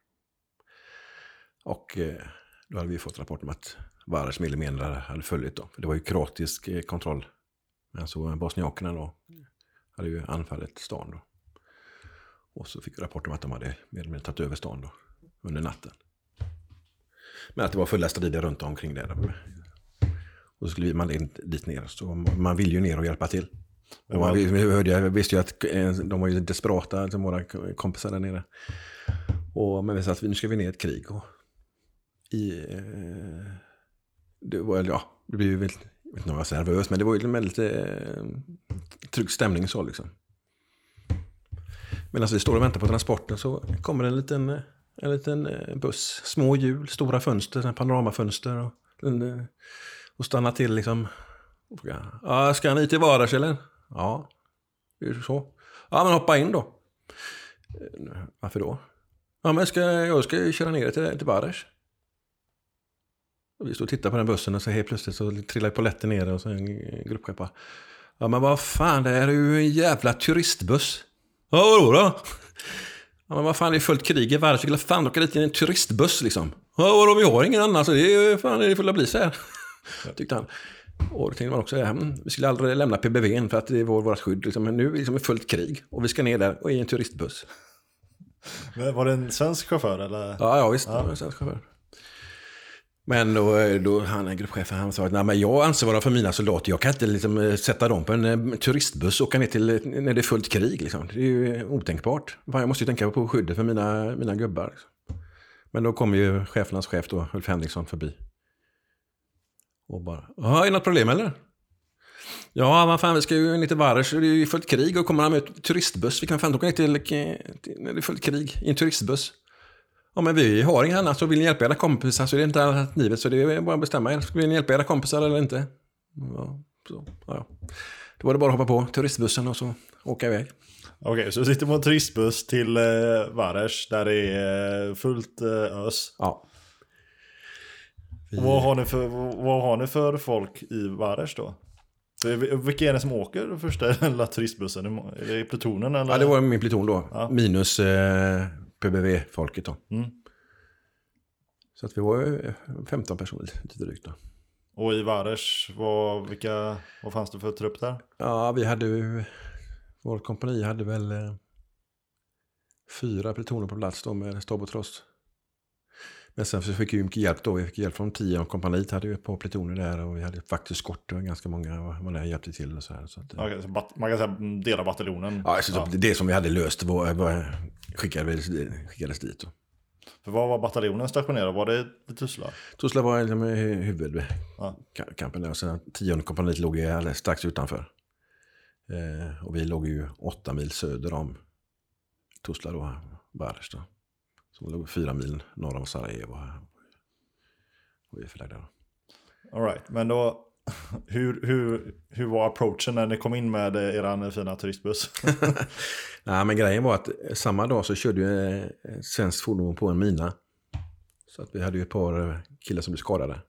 Och eh, då hade vi fått rapport om att Vares millimeter hade följt då. För det var ju kroatisk eh, kontroll. Men så bosniakerna då hade ju anfallit stan då. Och så fick vi rapport om att de hade mer eller mindre tagit över stan då, under natten. Men att det var fulla strider runt omkring där. Och så skulle man dit ner. Så man vill ju ner och hjälpa till. Och man, vi, hörde, jag visste ju att eh, de var ju desperata, alltså våra kompisar där nere. Och, men vi sa att nu ska vi ner i ett krig. Och i, eh, det var, ja, det blev ju väldigt, jag vet inte om jag var så nervös, men det var ju väldigt eh, trygg stämning så liksom. Medan vi står och väntar på transporten så kommer en liten, en liten eh, buss. Små hjul, stora fönster, panoramafönster. Och, eh, och stannar till liksom. Ja, ska ni till Vardags eller? Ja, är så? Ja, men hoppa in då. Eh, varför då? Ja, men jag ska, jag ska köra ner till, till Vardags. vi står och tittar på den bussen och så helt plötsligt så trillar polletten ner och så en gruppchef bara. Ja men vad fan, det här är ju en jävla turistbuss. Ja, vadå då? Ja, men vad fan, det är fullt krig i världen. Skulle fan åka dit i en turistbuss liksom. Ja, vadå, vi har ingen annan, så det är fan, det får bli så här. Tyckte han. Och då tänkte man också, ja, vi skulle aldrig lämna PBV för att det var vårt skydd. Liksom. Men nu är det liksom fullt krig och vi ska ner där och i en turistbuss. Men var det en svensk chaufför eller? Ja, ja visst. Ja. Det var en svensk chaufför. Men då, eh, då han gruppchefen han sa att Nej, men jag ansvarar för mina soldater. Jag kan inte liksom, eh, sätta dem på en eh, turistbuss och åka ner till när det är fullt krig. Liksom. Det är ju otänkbart. Jag måste ju tänka på skyddet för mina, mina gubbar. Liksom. Men då kom ju chefernas chef då, Ulf Henriksson förbi. Och bara, är det något problem eller? Ja, vad fan, vi ska ju ner till Vares, det är ju fullt krig och kommer han med turistbuss. Vi kan fan åka ner till, till, när det är fullt krig i en turistbuss. Ja, men vi har inga annat, så vill ni hjälpa era kompisar så det är inte alternativet. Så det är bara att bestämma er. Vill ni hjälpa era kompisar eller inte? Ja, så, ja. Då var det bara att hoppa på turistbussen och så åka iväg. Okej, okay, så sitter på en turistbuss till eh, Vares där det är fullt eh, ös? Ja. Vi... Vad, har ni för, vad har ni för folk i Vares då? Vilka är det som åker första turistbussen? Är det plutonen eller? Ja, det var min pluton då. Ja. Minus eh, PBV-folket då. Mm. Så att vi var 15 personer lite drygt då. Och i Vares, vad, vilka, vad fanns det för trupp där? Ja, vi hade ju, vårt kompani hade väl eh, fyra plutoner på plats då med stab och tross. Men sen så fick vi mycket hjälp då. Vi fick hjälp från 10 kompaniet. hade ju ett par plutoner där och vi hade faktiskt skott och ganska många var där hjälpte till och så här. Så att, eh, Okej, så bat- man kan säga dela bataljonen. ja, så Ja. Det som vi hade löst var, var, skickades, skickades dit. Då. För var var bataljonen stationerad? Var det i Tuzla? Tuzla var liksom hu- huvudkampen Ja. där sen tionde kompaniet låg alldeles strax utanför. Eh, och vi låg ju åtta mil söder om Tuzla då, då. Som låg fyra mil norr om Sarajevo. Och vi är förlagda då. All right, men då... Hur, hur, hur var approachen när ni kom in med eh, eran fina turistbuss? Nej, men grejen var att eh, samma dag så körde ju eh, ett svenskt fordon på en mina. Så att vi hade ju ett par eh, killar som blev skadade.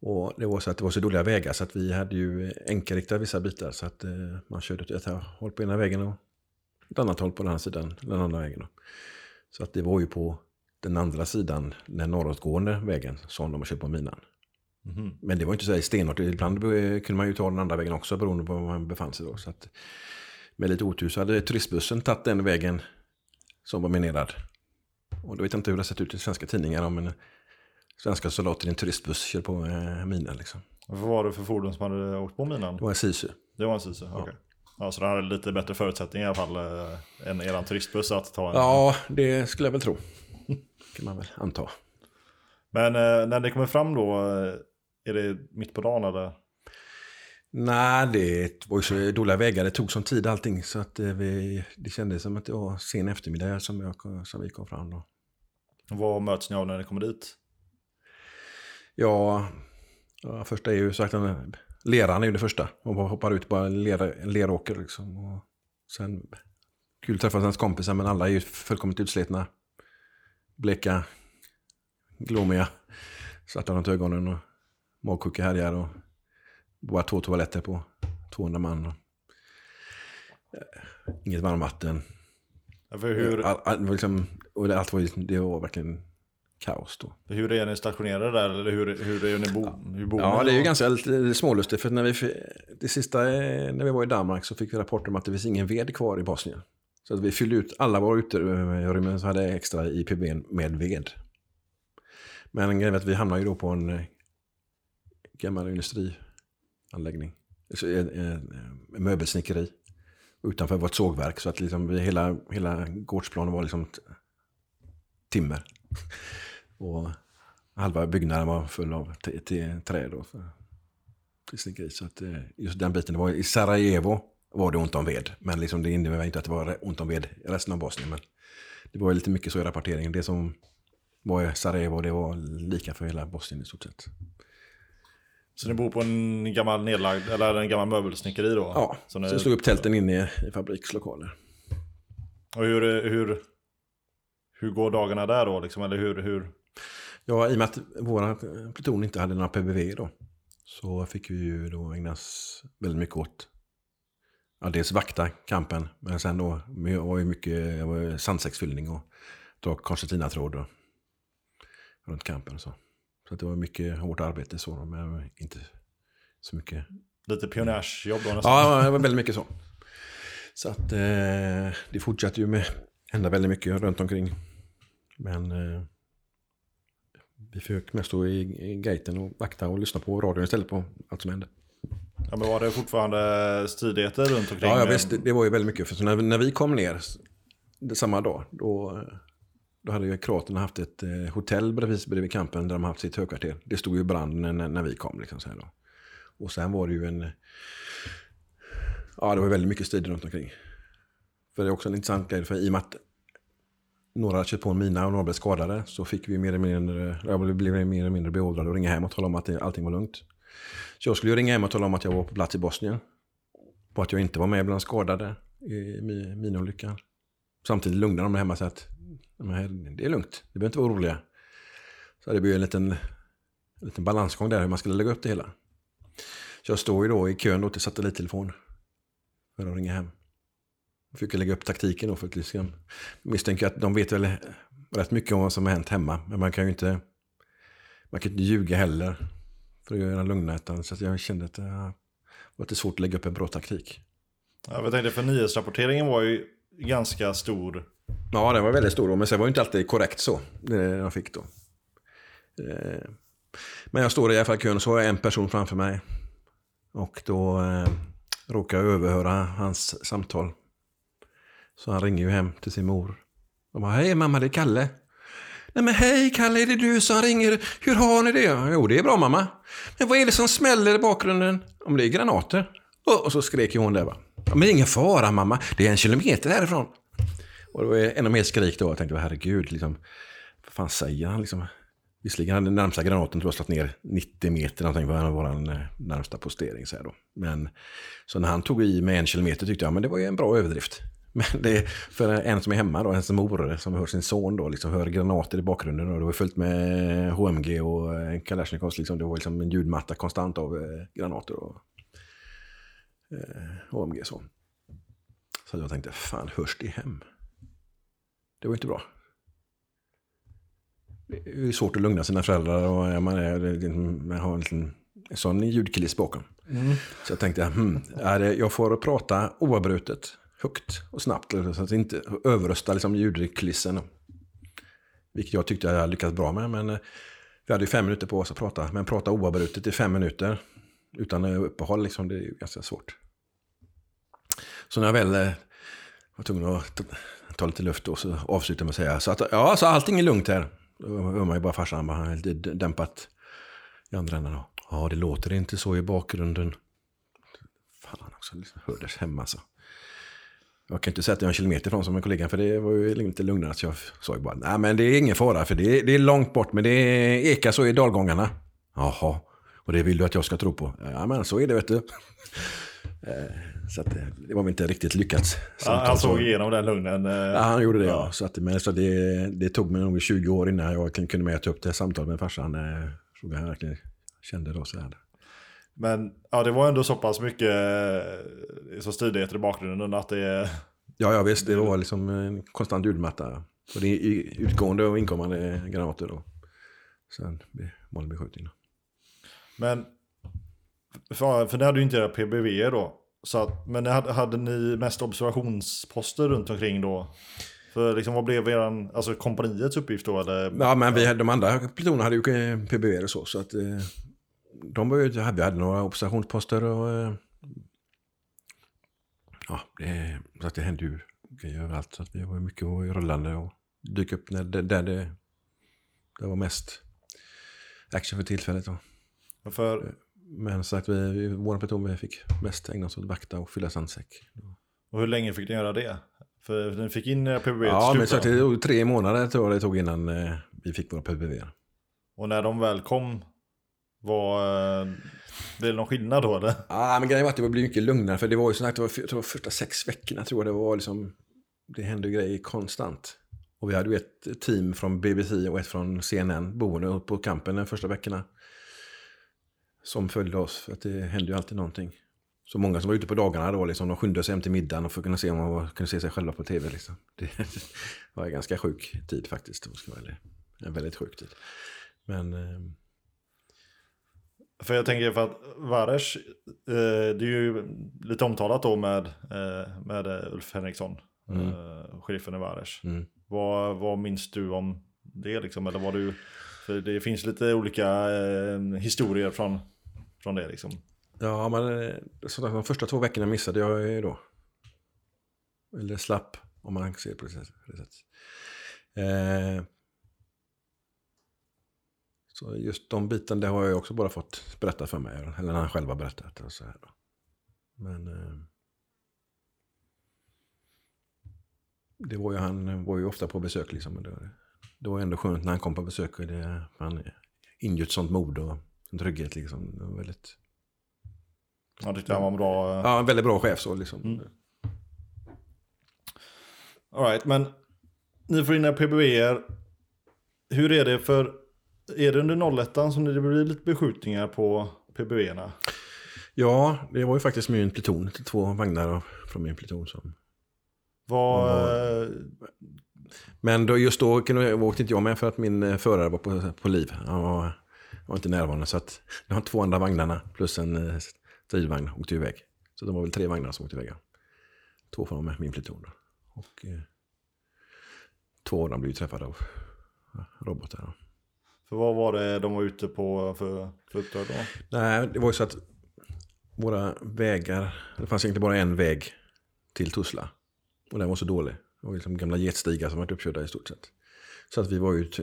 Och det var så att det var så dåliga vägar så att vi hade ju eh, enkelriktat vissa bitar. Så att eh, man körde åt ett håll på ena vägen och ett annat håll på den andra sidan, den andra vägen. Då. Så att det var ju på den andra sidan, den norråtgående vägen, som de körde på minan. Mhm. Men det var inte så här stenhårt. Ibland kunde man ju ta den andra vägen också beroende på var man befann sig då. Så att, med lite otur så hade turistbussen tagit den vägen som var minerad. Och då vet jag inte hur det har sett ut i svenska tidningar om en svenska soldater i en turistbuss kör på eh, minan liksom. Vad var det för fordon som hade åkt på minan? Det var en sisu. Det var en Sisu? Okej. Ja, så den hade lite bättre förutsättningar i alla fall eh, än eran turistbuss att ta en. Ja, det skulle jag väl tro. kan man väl anta. Men eh, när det kommer fram då, eh, är det mitt på dagen eller? Nej, det var ju så dåliga vägar. Det tog sån tid allting. Så att eh, vi, det kändes som att det var sen eftermiddag som, jag, som vi kom fram då. Vad möts ni av när ni kommer dit? Ja, ja första är ju sagt den leran är ju det första. Man bara hoppar ut på en, leråker liksom. Och sen kul att träffa ens kompisar men alla är ju fullkomligt utslitna. Bleka, glåmiga, svarta runt ögonen och magsjuka härjar och bara två toaletter på 200 man. Och, eh, inget varmvatten. Ja, hur, All, all, liksom, och allt var ju, det var verkligen kaos då. hur är ni stationerade där? Eller hur, hur är ni bo, hur bor Ja, ni det är ju ganska smålustigt. För när vi, det sista, eh, när vi var i Danmark så fick vi rapporter om att det finns ingen ved kvar i Bosnien. Så att vi fyllde ut alla våra uterymmen så hade extra IPB med ved. Men grejen är att vi hamnade ju då på en eh, gammal industrianläggning. En, en, en möbelsnickeri. Utanför var ett sågverk så att liksom vi, hela, hela gårdsplanen var liksom timmer. Och halva byggnaden var full av träd. För, till snickeri. Så att eh, just den biten, det var, i Sarajevo var det ont om ved. Men liksom det innebär inte att det var ont om ved i resten av Bosnien. Men det var lite mycket så i rapporteringen. Det som var i Sarajevo, det var lika för hela Bosnien i stort sett. Så ni bor på en gammal nedlagd, eller en gammal möbelsnickeri då? Ja, Så så ni, jag slog upp tälten inne i fabrikslokaler. Och hur, hur, hur går dagarna där då? Liksom? Eller hur, hur? Ja, i och med att våra pluton inte hade några PBV då. Så fick vi ju då ägna oss väldigt mycket åt. Ja, dels vakta kampen. Men sen då var ju mycket var sandsäcksfyllning och dra koncertinatråd och runt kampen och så. Så att det var mycket hårt arbete så då, men inte så mycket. Lite pionjärsjobb då nästan? Ja, det var väldigt mycket så. Så att eh, det fortsatte ju med hända väldigt mycket runt omkring. Men eh, vi fick mest stå i, gaten och vakta och lyssna på radion istället på allt som hände. Ja, men var det fortfarande stridigheter runt omkring? Ja, ja visst, det, det var ju väldigt mycket. För så när, när vi kom ner samma dag, då, då hade ju kroaterna haft ett eh, hotell bredvid, bredvid campen där de haft sitt högkvarter. Det stod ju brand när, när vi kom. Liksom, så här då. Och sen var det ju en... Ja, det var väldigt mycket strider runt omkring. För det är också en intressant grej, för i och med att några hade kört på en mina och några blev skadade så fick vi mer eller mindre, jag blev mer eller mindre beordrade att ringa hem och tala om att allting var lugnt. Så jag skulle ringa hem och tala om att jag var på plats i Bosnien. Och att jag inte var med bland skadade i mi- minolyckan. Samtidigt lugnade de mig hemma och sa att det är lugnt, det behöver inte vara oroliga. Så det blev en liten, en liten balansgång där hur man skulle lägga upp det hela. Så jag står ju då i kön då till satellittelefon för att ringa hem. Fick lägga upp taktiken då för att liksom misstänka att de vet väl rätt mycket om vad som har hänt hemma. Men man kan ju inte, man kan inte ljuga heller för att göra lugna. Utan, så jag kände att det var lite svårt att lägga upp en bra taktik. Ja, jag tänkte för nyhetsrapporteringen var ju ganska stor Ja, den var väldigt stor men sen var det inte alltid korrekt så, det jag fick då. Eh, Men jag står i alla fall kön och så har jag en person framför mig. Och då eh, råkar jag överhöra hans samtal. Så han ringer ju hem till sin mor. Och bara, hej mamma, det är Kalle. Nej men hej Kalle, är det du som ringer? Hur har ni det? Jo, det är bra mamma. Men vad är det som smäller i bakgrunden? Om det är granater. Och, så skrek ju hon där va. Men det är ingen fara mamma, det är en kilometer härifrån. Och det var ännu mer skrik då. Jag tänkte, herregud, liksom, vad fan säger han liksom? Visserligen hade den närmsta granaten tror jag slått ner 90 meter någonting var vår eh, närmsta postering. Så, här då. Men, så när han tog i med en kilometer tyckte jag men det var ju en bra överdrift. Men det, för en som är hemma, då, ens mor som hör sin son, då, liksom, hör granater i bakgrunden. Och det var fullt med HMG och eh, Kalashnikovs. Liksom, det var liksom en ljudmatta konstant av eh, granater och eh, HMG. Så. så jag tänkte, fan hörs det hem? Det var inte bra. Det är svårt att lugna sina föräldrar och man, är, man har en liten en sån ljudkuliss bakom. Så jag tänkte, hmm, är det, jag får prata oavbrutet, högt och snabbt så att inte överrösta liksom, ljudkulissen. Vilket jag tyckte jag hade lyckats bra med. Men eh, vi hade ju fem minuter på oss att prata. Men prata oavbrutet i fem minuter utan eh, uppehåll, liksom, det är ju ganska svårt. Så när jag väl eh, var tvungen att ta, lite luft och så avsluta med att säga så att ja, så allting är lugnt här. Då hör man ju bara farsan bara lite dämpat i andra änden. Ja, det låter inte så i bakgrunden. Fan också, liksom, hördes hemma så. Jag kan inte säga att jag är en kilometer ifrån som en kollega, för det var ju lite lugnare. Så jag sa ju bara, nej men det är ingen fara, för det är, det är långt bort, men det ekar så i dalgångarna. Jaha, och det vill du att jag ska tro på? Ja, men så är det, vet du. Eh, Så att det, det var väl inte riktigt lyckat. Ja, han såg igenom den lugnen. eh, Ja, han gjorde det ja. Så, att, men, så det, det tog mig nog 20 år innan jag kunde mäta upp det samtalet med farsan. Eh, Så jag verkligen kände då så här. Men ja, det var ändå så pass mycket eh, så stridigheter i bakgrunden att det... Ja, ja visst. Det var liksom en konstant ljudmatta. Och det är utgående och inkommande granater då. Sen vanlig beskjutning. då. Men... För, för det hade ju inte era PBV då. Så att, men hade, hade ni mest observationsposter runt omkring då? För liksom vad blev eran, alltså kompaniets uppgift då eller? Ja, men vi, hade- de andra plutonerna hade ju PBV och så. Så att eh, de var ju, vi hade några observationsposter och... eh, Ja, det, så att det hände ju grejer överallt. Så att vi var mycket rullande och dyka upp när, det- där det, det var mest action för tillfället. Då. För, Men så att vi, vår pluton vi fick mest ägna oss åt vakta och fylla sandsäck. och hur länge fick ni göra det? För ni fick in era PBV Ja, men så det tog tre månader tror jag det tog innan eh, vi fick våra PBV. Och när de väl kom, var, eh, blev det någon skillnad då eller? Ja, men grejen var att det blev mycket lugnare. För det var ju som sagt, det var, det var första sex veckorna tror jag det var liksom. Det hände grejer konstant. Och vi hade ju ett team från BBC och ett från CNN boende på campen de första veckorna. Som följde oss, för att det hände ju alltid någonting. Så många som var ute på dagarna då, liksom, de skyndade sig hem till middagen och för att kunna se om man var- kunde se sig själva på tv. Liksom. Det var en ganska sjuk tid faktiskt. ska vara. En väldigt sjuk tid. Men eh, för jag tänker för att Vares, eh, det är ju lite omtalat då med, eh, med eh, Ulf Henriksson, eh, sheriffen i Vares. mm. Vad, vad minns du om det liksom? Eller var du, för det finns lite olika eh, historier från, från det liksom. Ja, men eh, så de första två veckorna missade jag ju då. Eller slapp, om man ser på det sättet. Eh, så just de bitarna, det har jag också bara fått berätta för mig. Eller han själv har berättat. Och så här. Men eh, det var ju, han var ju ofta på besök liksom. och Det, det var ändå skönt när han kom på besök. Och det, han ingjutit sånt mod och en trygghet liksom. Det var väldigt Jag tyckte han var en bra. eh, Ja, en väldigt bra chef så liksom. Mm. All right, men ni får in era PBVer. Hur är det för, är det under 01 som det blir lite beskjutningar på PBVerna? Ja, det var ju faktiskt min pluton, två vagnar från min pluton. Som. Eh, Men då, just då åkte inte jag med för att min eh, förare var på, på liv. Han var, var inte närvarande. Så att de två andra vagnarna plus en eh, stridvagn åkte iväg. Så det var väl tre vagnar som åkte iväg. Två från min pluton. Och, eh, två av dem blev träffade av robotar. För vad var det de var ute på för, för uppdrag då? Nej, det var ju så att våra vägar, det fanns egentligen bara en väg till Tuzla. Och den var så dålig. Det var liksom gamla getstigar som varit uppkörda i stort sett. Så att vi var ju ett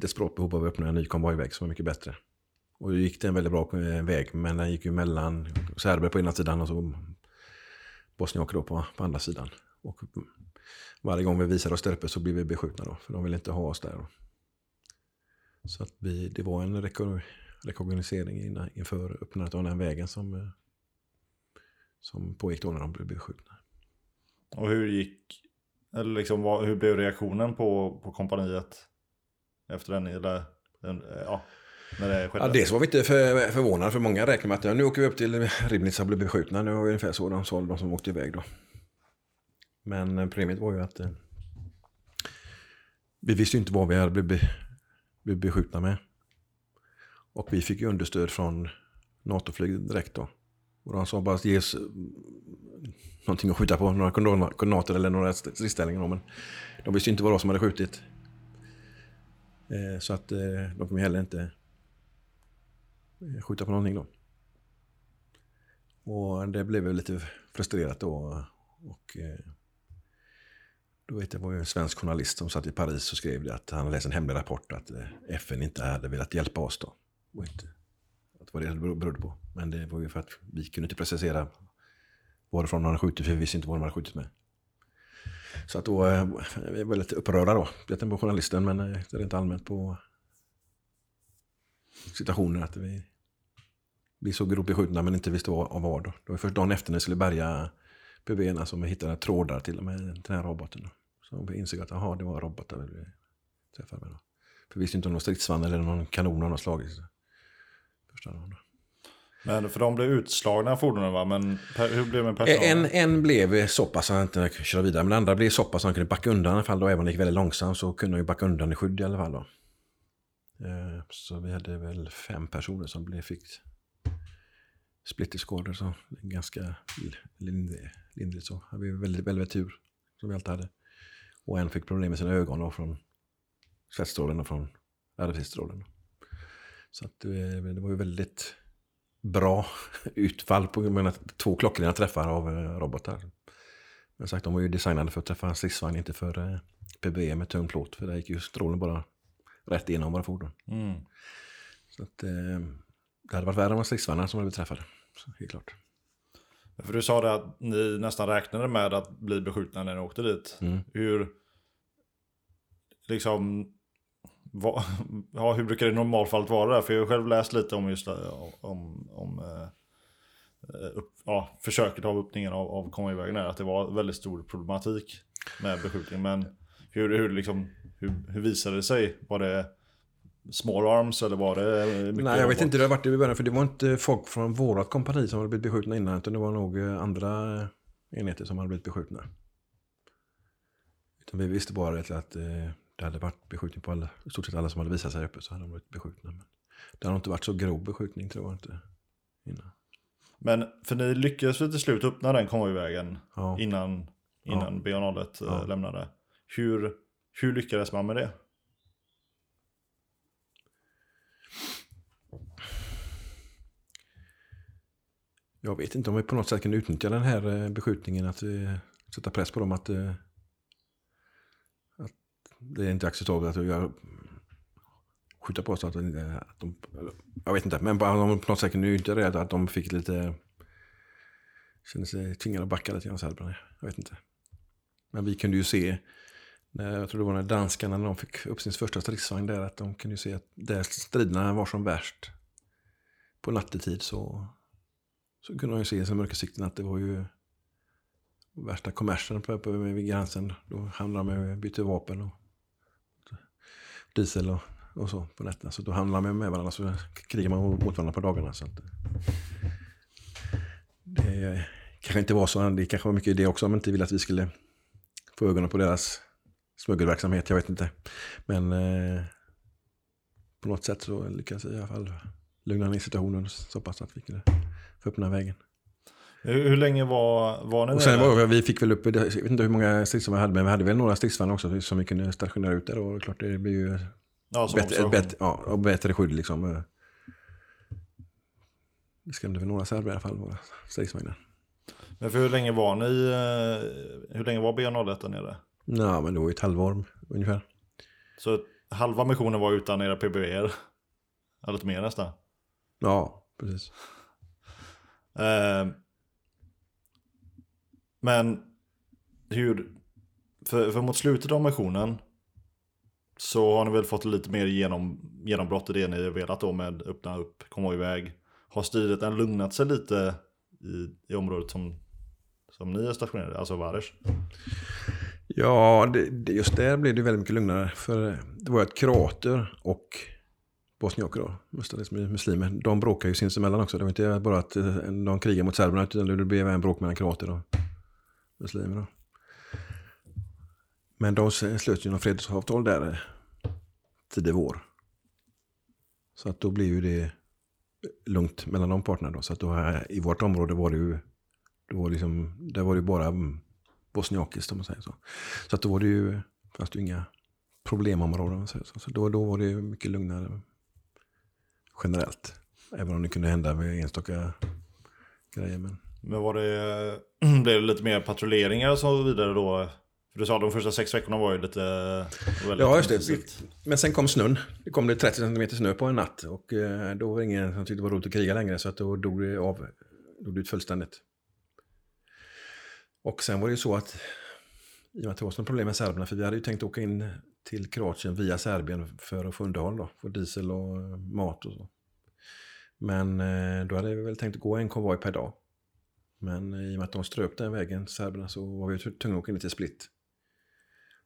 desperat behov av att öppna en ny konvojväg som var mycket bättre. Och då gick det en väldigt bra eh, väg, men den gick ju mellan serber på ena sidan och så bosniaker då på, på andra sidan. Och varje gång vi visade oss där uppe så blev vi beskjutna då, för de ville inte ha oss där. Så att vi, det var en reko- rekognosering innan- inför öppnandet av den vägen som, eh, som pågick då när de blev beskjutna. Och hur gick, eller liksom vad, hur blev reaktionen på, på kompaniet efter den, eller, den, ja, när det skedde? Ja, dels var vi inte för, förvånade, för många räknade med att ja, nu åker vi upp till Ribnitz och blir beskjutna. Det var ungefär så de sa, de som åkte iväg då. Men eh, problemet var ju att eh, vi visste inte vad vi hade blivit, blev beskjutna med. Och vi fick ju understöd från NATO-flyg direkt då. Och de sa bara att ges mm, någonting att skjuta på, några koordinater eller några stridsställningar. Men de visste ju inte vad det var som hade skjutit. Eh, så att eh, de kunde heller inte eh, skjuta på någonting då. Och det blev lite frustrerat då. Och då vet jag var ju en svensk journalist som satt i Paris och skrev det att han läste läst en hemlig rapport att eh, FN inte hade velat hjälpa oss då. Och inte, att det det berodde på. Men det var ju för att vi kunde inte precisera varifrån de hade skjutit för vi visste inte vad de hade skjutit med. Så att då eh, vi var lite upprörda då. Jag tänkte på journalisten men eh, rent allmänt på situationen att vi, vi såg gropbeskjutna men inte visste vad av vad. Då. Det var först dagen efter när vi skulle bärga PB'erna som vi hittade trådar till och med den här roboten. Då. Så vi insåg att aha, det var robotar vi träffade med. Då. För vi visste inte om någon stridsvagn eller någon kanon slagit. Första dagen. Då. Men för de blev utslagna fordonen va? Men per, hur blev det med personalen? En, en blev så pass att han inte kunde köra vidare, men andra blev så pass att han kunde backa undan i alla fall. Då, även om det gick väldigt långsamt så kunde han ju backa undan i skydd i alla fall. Då. Eh, Så vi hade väl fem personer som blev, fick splitterskador. Så det ganska lind- lindrigt så. Hade vi väldigt, väldigt tur som vi alltid hade. Och en fick problem med sina ögon då, från svettstrålen och från RFC-strålen. Så att det, det var ju väldigt bra utfall på av två klockrena träffar av eh, robotar. Men sagt, de var ju designade för att träffa en stridsvagn, inte för eh, PBE med tung plåt. För där gick ju strålen bara rätt igenom våra fordon. Mm. Så att, eh, det hade varit värre om stridsvagnar som hade blivit träffade. Så, helt klart. För du sa det att ni nästan räknade med att bli beskjutna när ni åkte dit. Mm. Hur, liksom, vad, ja, hur brukar det i normalfallet vara där? För jag har själv läst lite om just det, om, om eh, upp, ja, försöket av öppningen av, av konvojvägen att det var väldigt stor problematik med beskjutning. Men hur, hur, liksom, hur, hur visade det sig? Var det small arms eller var det mycket Nej, jag vet inte hur det varit i början. För det var inte folk från vårat kompani som hade blivit beskjutna innan. Utan det var nog eh, andra enheter som hade blivit beskjutna. Utan vi visste bara att att, eh, det hade varit beskjutning på alla, i stort sett alla som hade visat sig uppe så hade de blivit beskjutna. Men det har nog inte varit så grov beskjutning tror jag inte. Innan. Men för ni lyckades väl till slut öppna den konvojvägen Ja. innan, innan BA01 eh, Ja. lämnade. Hur, hur lyckades man med det? Jag vet inte om vi på något sätt kan utnyttja den här eh, beskjutningen att eh, sätta press på dem att, eh, att det är inte acceptabelt att göra, skjuta på oss. Eh, att, de- att de, jag vet inte, men bara de på något sätt kunde utnyttja det att de fick lite, kände sig tvingade att backa lite grann serberna, jag vet inte. Men vi kunde ju se, när, jag tror det var när danskarna när de fick upp sin första stridsvagn där, att de kunde ju se att där striderna var som värst på nattetid så så kunde man ju se i mörkersikten att det var ju värsta kommersen uppe vid gränsen. Då hamnade man med bytte vapen och diesel och, och så på nätterna. Så då hamnade man med varandra så krigar man mot varandra på dagarna. Så att, det kanske inte var så, det kanske var mycket det också om man inte ville att vi skulle få ögonen på deras smuggelverksamhet, jag vet inte. Men eh, på något sätt så lyckades vi i alla fall lugna ner situationen så pass att vi kunde här vägen. Hur, hur länge var, var ni Och sen var vi, vi fick väl upp, jag vet inte hur många stridsvagnar vi hade, men vi hade väl några stridsvagnar också som vi kunde stationera ut där. Och klart det blir ju ja, bättre, bättre, ja, och bättre skydd liksom. Det skrämde väl några serber i alla fall, våra stridsvagnar. Men för hur länge var ni, eh, hur länge var BA01 där nere? Ja, men det var ju ett halvår ungefär. Så halva missionen var utan era PBR. Eller lite mer nästan. Ja, precis. Eh, men hur, för, för mot slutet av missionen så har ni väl fått lite mer genom, genombrott i det ni har velat då med öppna upp, komma iväg. Har stridigheten lugnat sig lite i, i området som, som ni är stationerade, alltså Vares? Ja, det, det, just där blev det väldigt mycket lugnare. För det var ett krater och bosniaker då, mestadels liksom, muslimer. De bråkar ju sinsemellan också. Det var inte bara att eh, de krigar mot serberna, utan det blev en bråk mellan kroater och muslimer. Då. Men de slöt ju något fredsavtal där eh, tidig vår. Så att då blev ju det lugnt mellan de parterna då. Så att då här, i vårt område var det ju, då var liksom, där var det bara mm, bosniakiskt om man säger så. Så att då var det ju, fanns det ju inga problemområden om man säger så. Så då, då var det ju mycket lugnare generellt. Även om det kunde hända med enstaka grejer. Men... Men var det, blev det lite mer patrulleringar och så vidare då? För du sa att de första sex veckorna var ju lite... Väldigt Ja, just det. intensivt. Men sen kom snön. Det kom det 30 cm snö på en natt. Och eh, då var det ingen som tyckte det var roligt att kriga längre. Så att då dog det av. Dog det ut fullständigt. Och sen var det ju så att i och med att det var sådana problem med serberna. För vi hade ju tänkt åka in till Kroatien via Serbien för att få underhåll då. Få diesel och eh, mat och så. Men eh, då hade vi väl tänkt gå en konvoj per dag. Men eh, i och med att de ströp den vägen, serberna, så var vi tvungna att åka in till Split.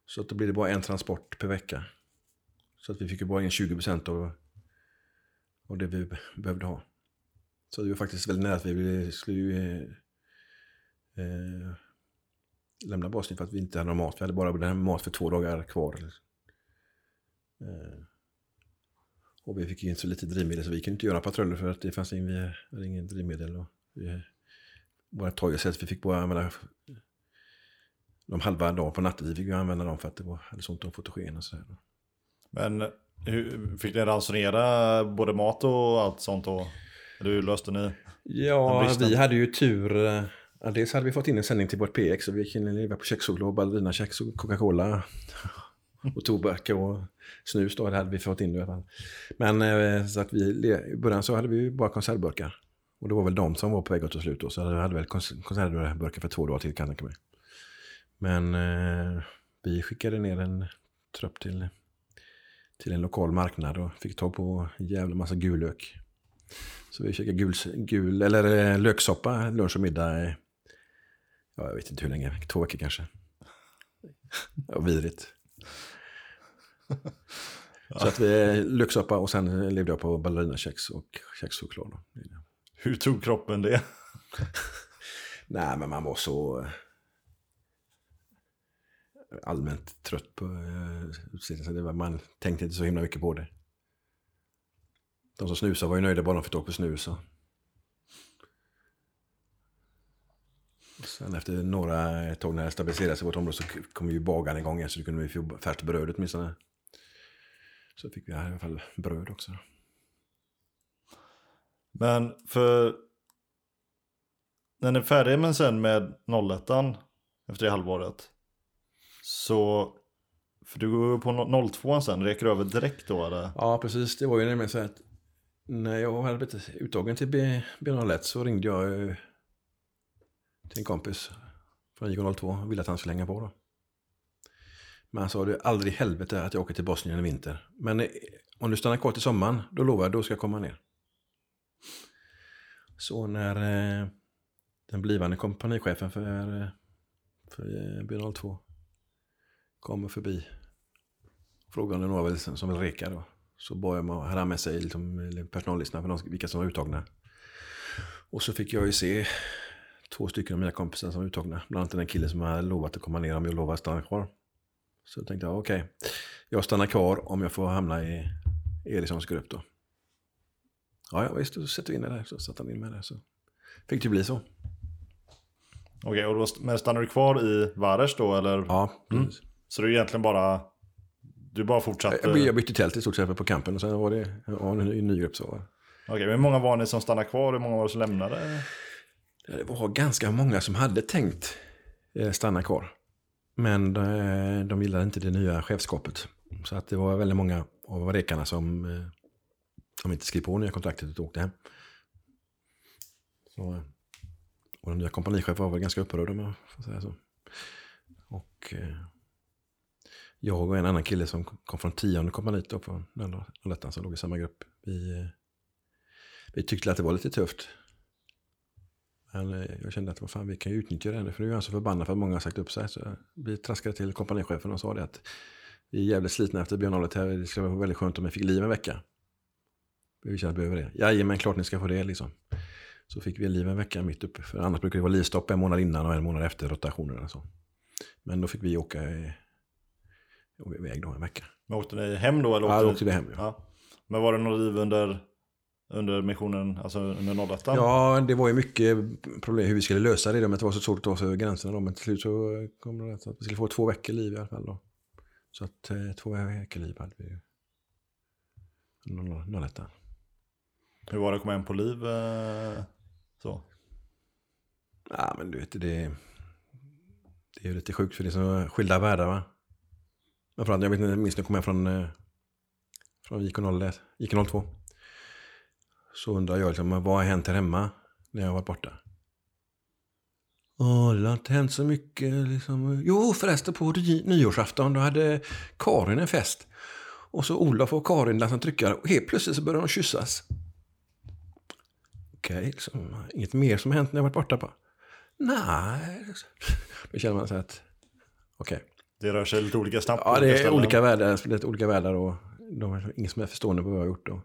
Så att då blir det bara en transport per vecka. Så att vi fick ju bara in 20% av, av det vi behövde ha. Så det var faktiskt väldigt nära att vi skulle ju, eh, eh, lämna Bosnien för att vi inte hade någon mat. Vi hade bara den här mat för två dagar kvar. Eh, och vi fick inte så lite drivmedel så vi kunde inte göra patruller för att det fanns vi hade ingen drivmedel. Och vi, våra toysätt, vi fick bara använda de halva dagen på natten. Vi fick ju använda dem för att det var, hade så ont om fotogen och sådär. Men hur, fick ni ransonera både mat och allt sånt då? Eller hur löste ni? Ja, vi hade ju tur. eh, Ja, dels hade vi fått in en sändning till vårt PX och vi kunde leva på kökschoklad och ballerinakex och Coca-Cola. Och tobak och snus då, det hade vi fått in i alla fall. Men eh, så att vi, i början så hade vi bara konservburkar. Och det var väl de som var på väg att ta slut då. Så vi hade väl konservburkar för två dagar till kan jag tänka mig. Men eh, vi skickade ner en trupp till, till en lokal marknad och fick tag på en jävla massa gul lök. Så vi käkade gul, gul, eller eh, löksoppa lunch och middag. i, Ja, jag vet inte hur länge, två veckor kanske. Ja, vidrigt. Så att vi löksoppa och sen levde jag på ballerinakex och kexchoklad. Hur tog kroppen det? Nej, men man var så eh, allmänt trött på eh, utsidan. Det man tänkte inte så himla mycket på det. De som snusade var ju nöjda bara de fick tag på snus. Sen efter några tag när det stabiliserade sig i vårt område så kom ju bagaren igång igen så då kunde vi få färskt bröd åtminstone. Så fick vi i alla fall bröd också. Men för... När ni är färdiga med sen med 01 efter det halvåret. Så... För du går ju på 02 sen, räcker du över direkt då eller? Ja, precis. Det var ju nämligen så att när jag hade blivit uttagen till B01 så ringde jag eh, till en kompis från IK02 och ville att han skulle hänga på då. Men han sa det aldrig i helvete att jag åker till Bosnien i vinter. Men eh, om du stannar kvar till sommaren, då lovar jag, då ska jag komma ner. Så när eh, den blivande kompanichefen för, eh, för eh, B02 kommer förbi frågade om det var väl som vill reka då. Så bad jag mig hade han med sig liksom, personallistan för de, vilka som var uttagna. Och så fick jag ju se två stycken av mina kompisar som var uttagna. Bland annat den killen som hade lovat att komma ner om jag lovade att stanna kvar. Så tänkte jag, okej, jag stannar kvar om jag får hamna i Erikssons grupp då. Ja, ja visst, då sätter vi in det där. Så satte han in mig där. Så fick det bli så. Okej, och då, men stannar du kvar i Vares då eller? Ja, mm. Så är egentligen bara, du bara fortsatte? jag, jag bytte tält i stort sett på campen och sen var det ja, en ny, ny grupp. Så. Okej, men hur många var ni som stannade kvar? Hur många var det som lämnade? Det var ganska många som hade tänkt eh, stanna kvar. Men eh, de, de gillade inte det nya chefskapet. Så att det var väldigt många av rekarna som, eh, som inte skrev på nya kontraktet och åkte hem. Så, eh, och den nya kompanichefen var väl ganska upprörd om jag får säga så. Och jag och en annan kille som kom från tionde kompaniet då på lättan som låg i samma grupp. Vi, vi tyckte att det var lite tufft. Men eh, jag kände att vad fan, vi kan ju utnyttja det nu. För nu är han så förbannad för att många har sagt upp sig. Så vi traskade till kompanichefen och sa det att vi är jävligt slitna efter Björn här. Det skulle vara väldigt skönt om vi fick liv en vecka. Vi känner att vi behöver det. Jajamän, klart ni ska få det liksom. Så fick vi liv en vecka mitt uppe. För annars brukar det vara livstopp en månad innan och en månad efter rotationerna. Så. Men då fick vi åka, i- åka iväg då en vecka. Men åkte ni hem då? Eller Ja, åkte då åkte vi hem. Ja. Ja. Men var det något liv under, under missionen, alltså under 01? Ja, det var ju mycket problem hur vi skulle lösa det. Om det var så svårt att ta sig över gränserna. Då. Men till slut så kom det att vi skulle få två veckor liv i alla fall. Då. Så att eh, två veckor liv hade vi ju. 01. Hur var det att komma hem på liv? eh, Så. Ja, men du vet, det, det är ju lite sjukt för det är så skilda världar va. Men framförallt, jag vet inte, minns när jag kom hem från, eh, från IK 01, IK 02. Så undrar jag liksom, vad har hänt här hemma när jag har varit borta? Åh, det har inte hänt så mycket liksom. Jo, förresten på ny- nyårsafton då hade Karin en fest. Och så Olof och Karin dansade tryckare och helt plötsligt så började de kyssas. Okej, liksom, inget mer som hänt när jag varit borta på. Nej, då känner man så att okej. Det rör sig lite olika snabbt. Ja, det är olika världar, lite olika världar och de är ingen som är förstående på vad jag har gjort. Och,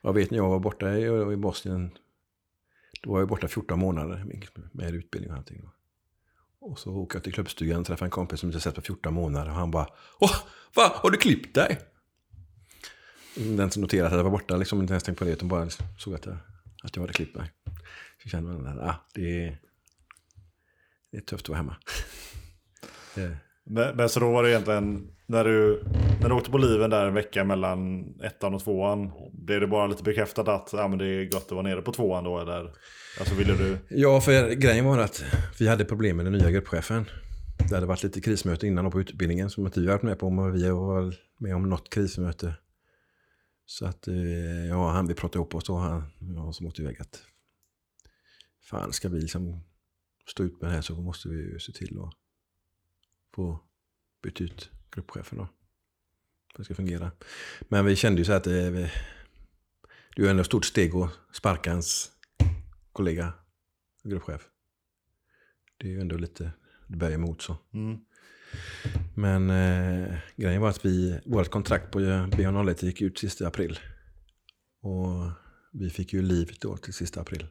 jag vet när jag var borta i, i Bosnien, då var jag borta 14 månader med, utbildning och allting. Och så åker jag till klubbstugan och träffar en kompis som inte sett på 14 månader och han bara Åh, va, har du klippt dig? Den som noterade att jag var borta liksom inte ens tänkt på det utan bara liksom såg att jag, att jag hade klippt mig. Så kände man att ah, det, är, det är tufft att vara hemma. Det- eh, men, men så då var det egentligen, när du, när du åkte på liven där en vecka mellan ettan och tvåan, blev det bara lite bekräftat att ja, men det är gott att vara nere på tvåan då? Eller? Alltså ville du... Ja, för grejen var att vi hade problem med den nya gruppchefen. Det hade varit lite krismöte innan på utbildningen som inte vi varit med på, men vi var med om något krismöte. Så att, eh, ja, han, vi pratade ihop oss och han, ja, som åkte iväg att fan, ska vi liksom stå ut med det här så måste vi ju se till att få byta ut gruppchefen då. För det ska fungera. Men vi kände ju så här att det, vi, det är ändå ett stort steg att sparka ens kollega, gruppchef. Det är ju ändå lite, det bär emot så. Mm. Men eh, grejen var att vi, vårt kontrakt på BH01 gick ut sista april. Och vi fick ju liv då till sista april.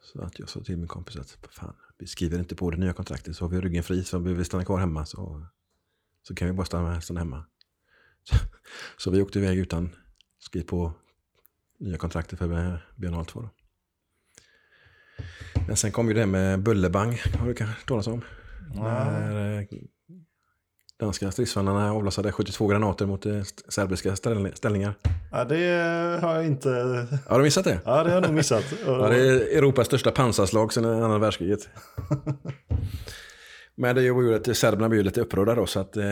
Så att jag sa till min kompis att fan, vi skriver inte på det nya kontraktet så har vi ryggen fri. Så om vi stanna kvar hemma så, så kan vi bara stanna, stanna hemma. Så, så vi åkte iväg utan skriv på nya kontraktet för BH02 då. Men sen kom ju det med Bullerbang, har du kanske talat om? När eh, danska stridsvagnarna avlossade 72 granater mot eh, serbiska ställ- ställningar. Ja, det har jag inte... Har du missat det? Ja, det har jag nog missat. Ja, det är Europas största pansarslag sedan andra världskriget. Men det gjorde ju att serberna blev lite upprörda då, så att eh,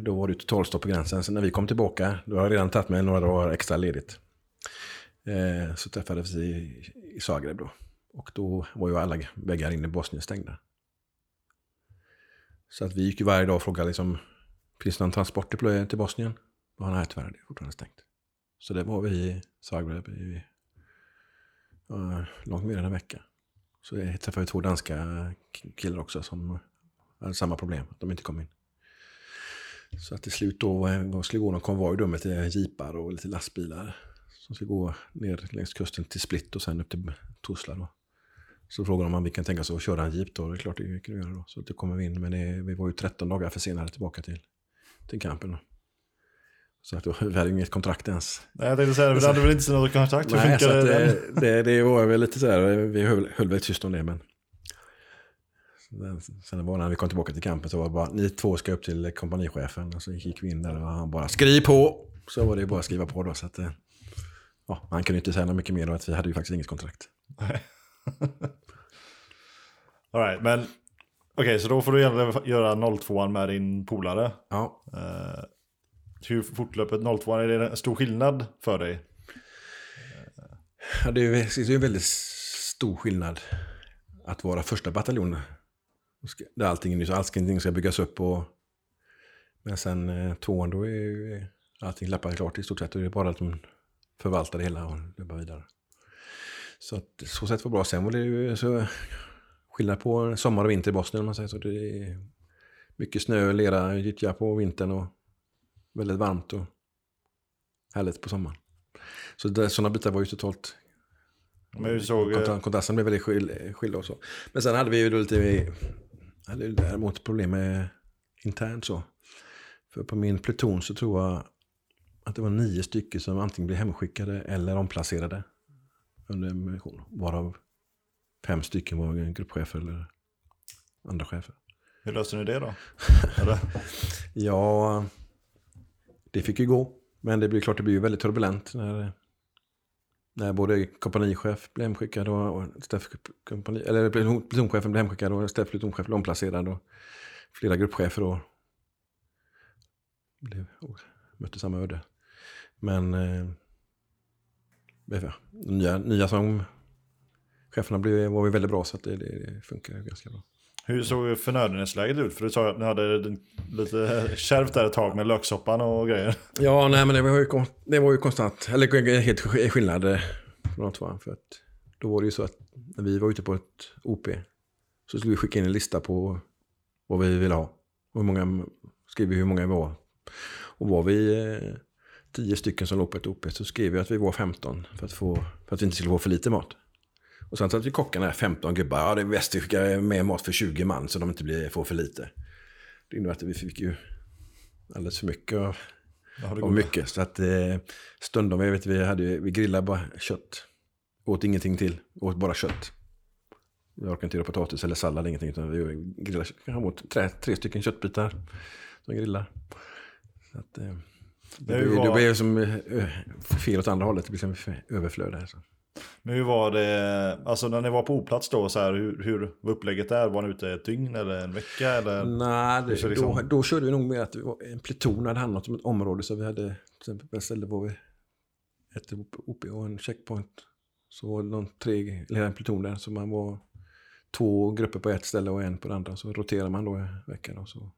då var det totalstopp på gränsen. Så när vi kom tillbaka, då har jag redan tagit mig några dagar extra ledigt. Eh, så träffades vi i, i Zagreb då. Och då var ju alla väggar in i Bosnien stängda. Så att vi gick ju varje dag och frågade liksom, finns det någon transport till, Bosnien? Och nej, tyvärr, det är fortfarande stängt. Så det var vi i Zagreb i ja, långt mer än en vecka. Så jag träffade vi två danska killar också som hade samma problem, att de inte kom in. Så att till slut då då skulle gå någon konvoj då med lite jeepar och lite lastbilar. Som skulle gå ner längs kusten till Split och sen upp till Tuzla då. Så frågade de om vi kan tänka oss att köra en jeep då. Det är klart det kan vi göra då. Så det kommer vi in. Men det, vi var ju 13 dagar försenade tillbaka till, till campen då. Så att då, vi hade ju inget kontrakt ens. Nej, jag tänkte säga det, det hade väl inte något kontakt? Hur Nej, så det? det, det, det var väl lite så här, vi höll, höll väl tyst om det men. Sen var när vi kom tillbaka till campen så var det bara, ni två ska upp till kompanichefen. Och så gick vi in där och han bara, skriv på! Så var det bara att skriva på då. Så att, eh, ja, han kunde inte säga något mycket mer då, att vi hade ju faktiskt inget kontrakt. All right, men okej, så då får du göra 02 med din polare. Ja, Eh, hur fortlöpet 02 är det en stor skillnad för dig? Ja, det är ju är en väldigt stor skillnad att vara första bataljon. Där allting, allting ska byggas upp och... Men sen eh, tvåan, då är ju allting lappat klart i stort sett. Och det är bara att de förvaltar det hela och jobbar vidare. Så att, så sätt var bra. Sen var det ju så skillnad på sommar och vinter i Bosnien om man säger så. Det är mycket snö, lera, gyttja på vintern och väldigt varmt och härligt på sommaren. Så det, sådana bitar var ju totalt Men hur såg... eh, Kontra- Kontrasten blev väldigt skil- skilda och så. Men sen hade vi ju då lite, vi hade däremot problem med internt så. För på min pluton så tror jag att det var nio stycken som antingen blev hemskickade eller omplacerade under en mission. Varav fem stycken var gruppchefer eller andra chefer. Hur löste ni det då? Ja, det fick ju gå. Men det blir klart, det blir väldigt turbulent när, när både kompanichef blev hemskickad och, kompani, eller pluton- plutonchefen blev hemskickad och Steff plutonchef blev omplacerad och flera gruppchefer och blev, och mötte samma öde. Men eh, nya, nya som cheferna blev, var ju väldigt bra så det, det, funkar ganska bra. Hur såg förnödenhetsläget ut? För du sa att ni hade lite kärvt där ett tag med löksoppan och grejer. Ja, nej men det var ju, det var ju konstant, eller helt sk- skillnad från något va? För att då var det ju så att när vi var ute på ett OP så skulle vi skicka in en lista på vad vi ville ha. Och hur många, skrev vi hur många vi var. Och var vi eh, tio stycken som låg på ett OP så skrev vi att vi var 15 för att, få, för att vi inte skulle få för lite mat. Och sen satt vi kockarna, 15 gubbar, ja det är bäst att skicka med mat för 20 man så de inte blir, får för lite. Det innebär att vi fick ju alldeles för mycket av går. mycket. Så att eh, stundom, jag vet, vi, hade, vi grillade bara kött. Åt ingenting till, åt bara kött. Vi orkade inte göra potatis eller sallad, ingenting. Utan vi grillade. Jag åt tre, tre stycken köttbitar som grillar. Så att, eh, det, Det blev- det blev som eh, fel åt andra hållet. Det blev som överflöd där. Så. Men hur var det, alltså när ni var på oplats då, så här, hur, hur var upplägget där? Var ni ute ett dygn eller en vecka? Eller? Nej, det, så liksom- då, då körde vi nog med att vi var, en pluton hade handlat om ett område. Så vi hade, till exempel på ett ställe var vi ett OP och en checkpoint. Så var det någon tre, eller en pluton där. Så man var två grupper på ett ställe och en på det andra. Så roterar man då i veckan. Och så.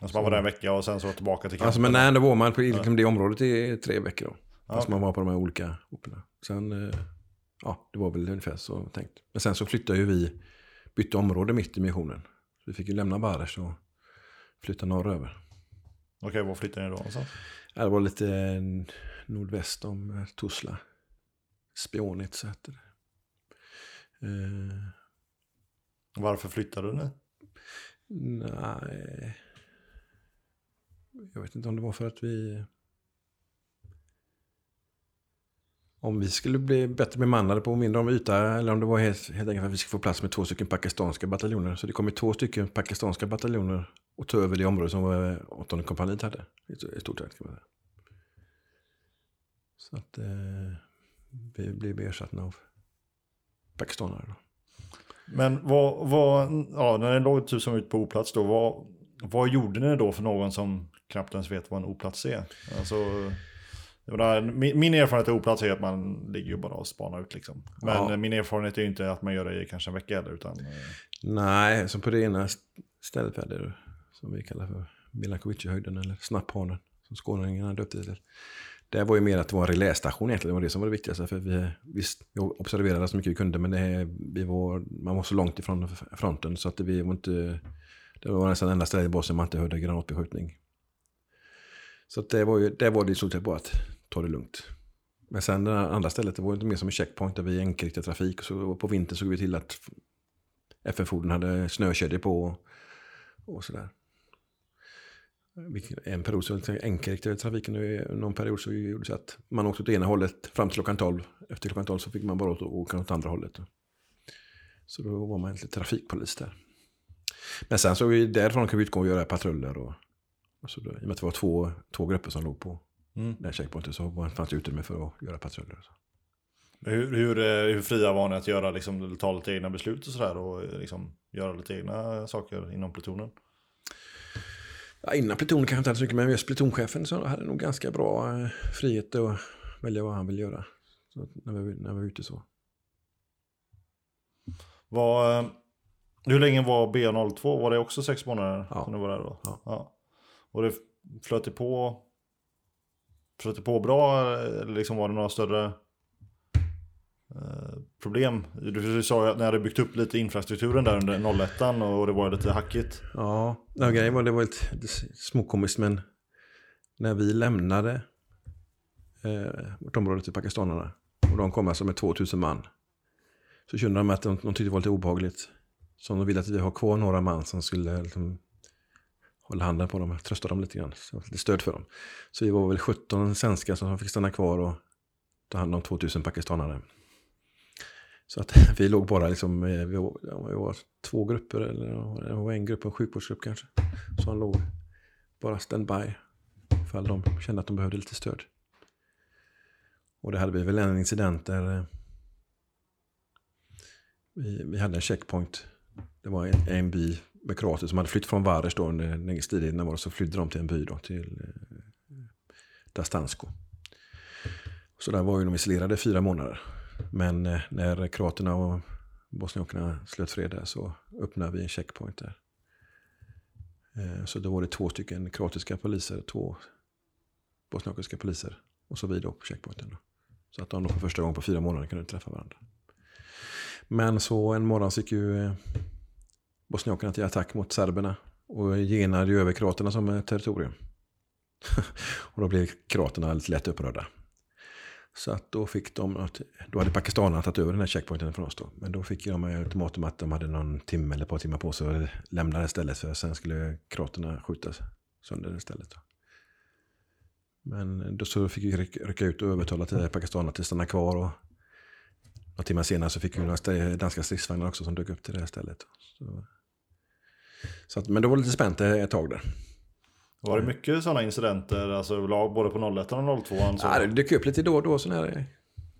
Alltså man var där en vecka och sen så tillbaka till campen? Alltså, men nej, då var man på liksom, det området i tre veckor då. Ja, Fast man var på de här olika OPerna. Sen, eh, ja, det var väl ungefär så tänkt. Men sen så flyttade ju vi, bytte område mitt i missionen. Så vi fick ju lämna Bares och flytta norröver. Okej, var flyttade ni då någonstans? Ja, Det var lite eh, nordväst om eh, Tuzla. Spionitz heter det. Eh, Varför flyttade ni? nej. Jag vet inte om det var för att vi... Om vi skulle bli bättre bemannade på mindre om yta eller om det var helt, helt enkelt för att vi skulle få plats med två stycken pakistanska bataljoner. Så det kom ju två stycken pakistanska bataljoner och tog över det område som eh, åttonde kompaniet hade. I stort sett kan man säga. Så att eh, vi blev ersatta av pakistanare. Då. Men vad, vad ja, när ni låg tusen ut på oplats då, vad, vad gjorde ni då för någon som knappt ens vet vad en oplats är? Alltså, menar, min, min erfarenhet av oplats är att man ligger ju bara och spanar ut liksom. Men Ja. min erfarenhet är ju inte att man gör det i kanske en vecka heller, utan... eh, Nej, som på det ena st- stället vi hade, som vi kallar för Milankovic-höjden eller Snapphanen, som skåningarna döpte det till. Det var ju mer att det var en relästation egentligen, det var det som var det viktigaste. För vi, visst, vi observerade så mycket vi kunde, men det, vi var, man var så långt ifrån fronten så att det, vi var inte... Det var nästan enda stället i Bosnien man inte hörde granatbeskjutning. Så det var ju det var det i stort sett bara att ta det lugnt. Men sen det andra stället, det var inte mer som en checkpoint där vi enkelriktade trafik. Så på vintern såg vi till att FN-fordon hade snökedjor på och, och sådär. En period så enkelriktade trafiken och någon period så gjorde det så att man åkte åt ena hållet fram till klockan 12. Efter klockan 12 så fick man bara åka åt andra hållet. Så då var man egentligen trafikpolis där. Men sen så vi, därifrån kunde vi utgå och göra patruller. Och, och så då, I och med att det var två, två grupper som låg på Mm. den här checkpointen så var- fanns det utrymme för att göra patruller. Så. Hur, hur, eh, hur fria var ni att göra, liksom, ta lite egna beslut och sådär och eh, liksom, göra lite egna saker inom plutonen? Ja, innan plutonen kanske inte hade så mycket, men just plutonchefen så hade nog ganska bra eh, frihet att välja vad han vill göra. Så när, vi, när vi var ute så. Var, hur länge var B02? Var det också sex månader Ja. som du var där då? Ja. Och det flöt på, flöt det på bra? Eller liksom var det några större eh, problem? Du, sa ju att ni hade byggt upp lite infrastrukturen där under 01 och det var lite hackigt. Ja, ja grejen var det var lite, lite småkomiskt men när vi lämnade eh, vårt område till pakistanerna och de kom alltså med 2000 man så kände de att de, de tyckte det var lite obehagligt. Så de ville att vi har kvar några man som skulle liksom, hålla handen på dem, trösta dem lite grann, så lite stöd för dem. Så vi var väl 17 svenskar som fick stanna kvar och ta hand om 2000 pakistanare. Så att vi låg bara liksom, eh, vi var, vi var två grupper, eller det var en grupp, en sjukvårdsgrupp kanske. Så han låg bara standby ifall de kände att de behövde lite stöd. Och det hade vi väl en incident där eh, vi, vi hade en checkpoint. Det var en, en by med kroater som hade flytt från Vares då under när striderna var så flydde de till en by då till eh, Dastansko. Så där var ju de isolerade i fyra månader. Men eh, när kroaterna och bosniakerna slöt fred där så öppnade vi en checkpoint där. Eh, Så då var det två stycken kroatiska poliser, två bosniakiska poliser och så vi då på checkpointen. Då. Så att de då för första gången på fyra månader kunde träffa varandra. Men så en morgon så gick ju eh, Bosniakerna till attack mot serberna och genade ju över kroaterna som territorium. och då blev kroaterna lite lätt upprörda. Så att då fick de, att- då hade pakistanerna tagit över den här checkpointen från oss då. Men då fick ju de ultimatum att de hade någon timme eller ett par timmar på sig att lämna det stället. För sen skulle kroaterna skjutas sönder det stället. Då. Men då så fick vi rycka ut och övertala till pakistanerna att stanna kvar. Och några timmar senare så fick vi några danska stridsvagnar också som dök upp till det här stället. Så, så att, men det var lite spänt ett tag där. Var det mycket sådana incidenter, alltså överlag, både på 01 och 02? Så Ja, det dök upp lite då och då sådana här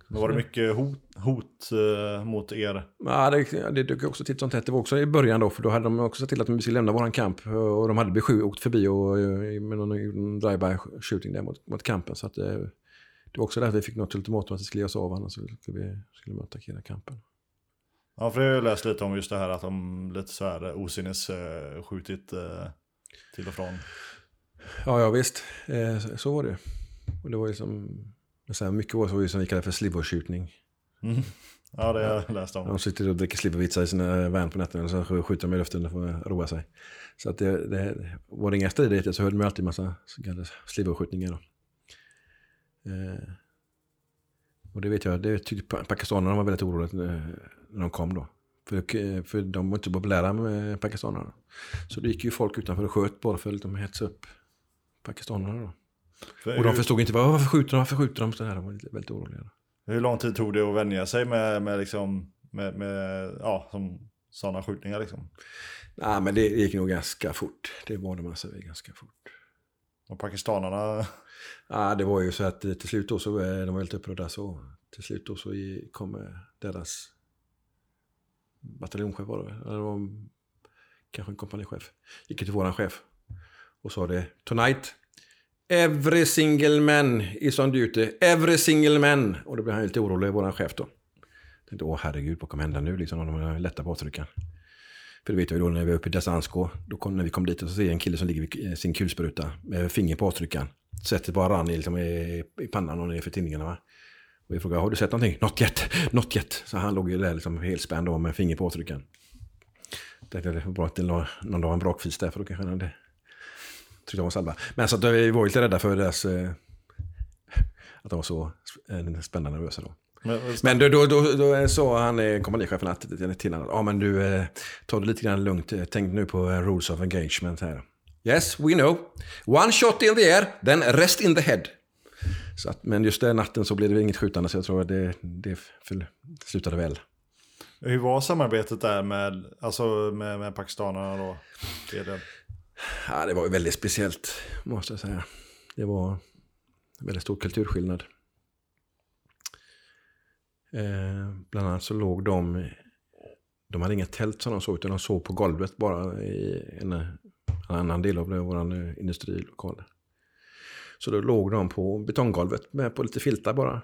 Var det mycket hot, hot eh, mot er? Ja, det, det dök också till sånt här. Det var också i början då, för då hade de också sett till att vi skulle lämna våran kamp. Och de hade besju, åkt förbi och, eh, med någon drive-by shooting där mot, mot kampen. Så att det, det var också därför vi fick något ultimatum att vi skulle ge oss av annars skulle vi skulle vi attackera kampen. Ja, för jag har ju läst lite om just det här att de lite så här osinnes skjutit eh, till och från. Ja, ja visst. Eh, så, så var det. Och det var ju som... men Sen mycket var så ju som vi kallar för sliverskjutning. Mm. Ja, det har jag läst om. De sitter och dricker slivervitsar i sina van på nätterna och så skjuter de i luften för att roa sig. Så att det, det var det inga stridigheter så höll de ju alltid en massa så kallade sliverskjutningar. Då. Eh, och det vet jag, det tyckte pa- pakistanerna var väldigt oroliga när de kom då. För, för de var inte populära med pakistanerna. Så det gick ju folk utanför och sköt bara för att de hetsa upp pakistanerna då. För Och de hur, förstod inte "Vad- varför skjuter de, varför skjuter de? Så här, de var lite- väldigt oroliga. hur lång tid tog det att vänja sig med, med, liksom, med, med ja, som sådana skjutningar liksom? Nej, men det gick nog ganska fort. Det var de alltså ganska fort. Och pakistanerna, Ja, det var ju så att eh, till slut då så, eh, de var lite upprörda så, till slut då så kom eh, deras bataljonschef var det väl? Eller var kanske en kompanichef. Gick till våran chef och sa det. Tonight, every single man is on duty. Every single man. Och då blev han lite orolig, våran chef då. Tänkte, åh herregud, vad kommer hända nu? Liksom, om de lättar på avtryckaren. För det vet jag ju då när vi var uppe i Dasansko. Då kom, när vi kom dit och så ser jag en kille som ligger vid eh, sin kulspruta med finger på avtryckaren. Sättet bara rann i, liksom, i, i pannan och ner för tinningarna. Va? Och vi frågade, har du sett någonting? Not yet, not yet. Så han låg ju där liksom helspänd då med finger på avtryckaren. Tänkte det var bra att det låg någon dag en brakfis där för då kanske han hade tyckte de var salva. Men så att vi var ju lite rädda för deras... Eh, att de var så eh, och nervösa då. men, Men då, då, då, då sa han, eh, kompanichefen, att, till honom, ja men du, eh, ta det lite grann lugnt, Eh, tänk nu på eh, rules of engagement här. Yes, we know. One shot in the air, then rest in the head. Så att, men just den natten så blev det inget skjutande så jag tror att det, det slutade väl. Hur var samarbetet där med, alltså med, med pakistanerna då? Det. Ja, det var ju väldigt speciellt, måste jag säga. Det var en väldigt stor kulturskillnad. Eh, bland annat så låg de, de hade inga tält som de såg, utan de sov på golvet bara i en, en annan del av vår industrilokal. Så då låg de på betonggolvet med på lite filtar bara.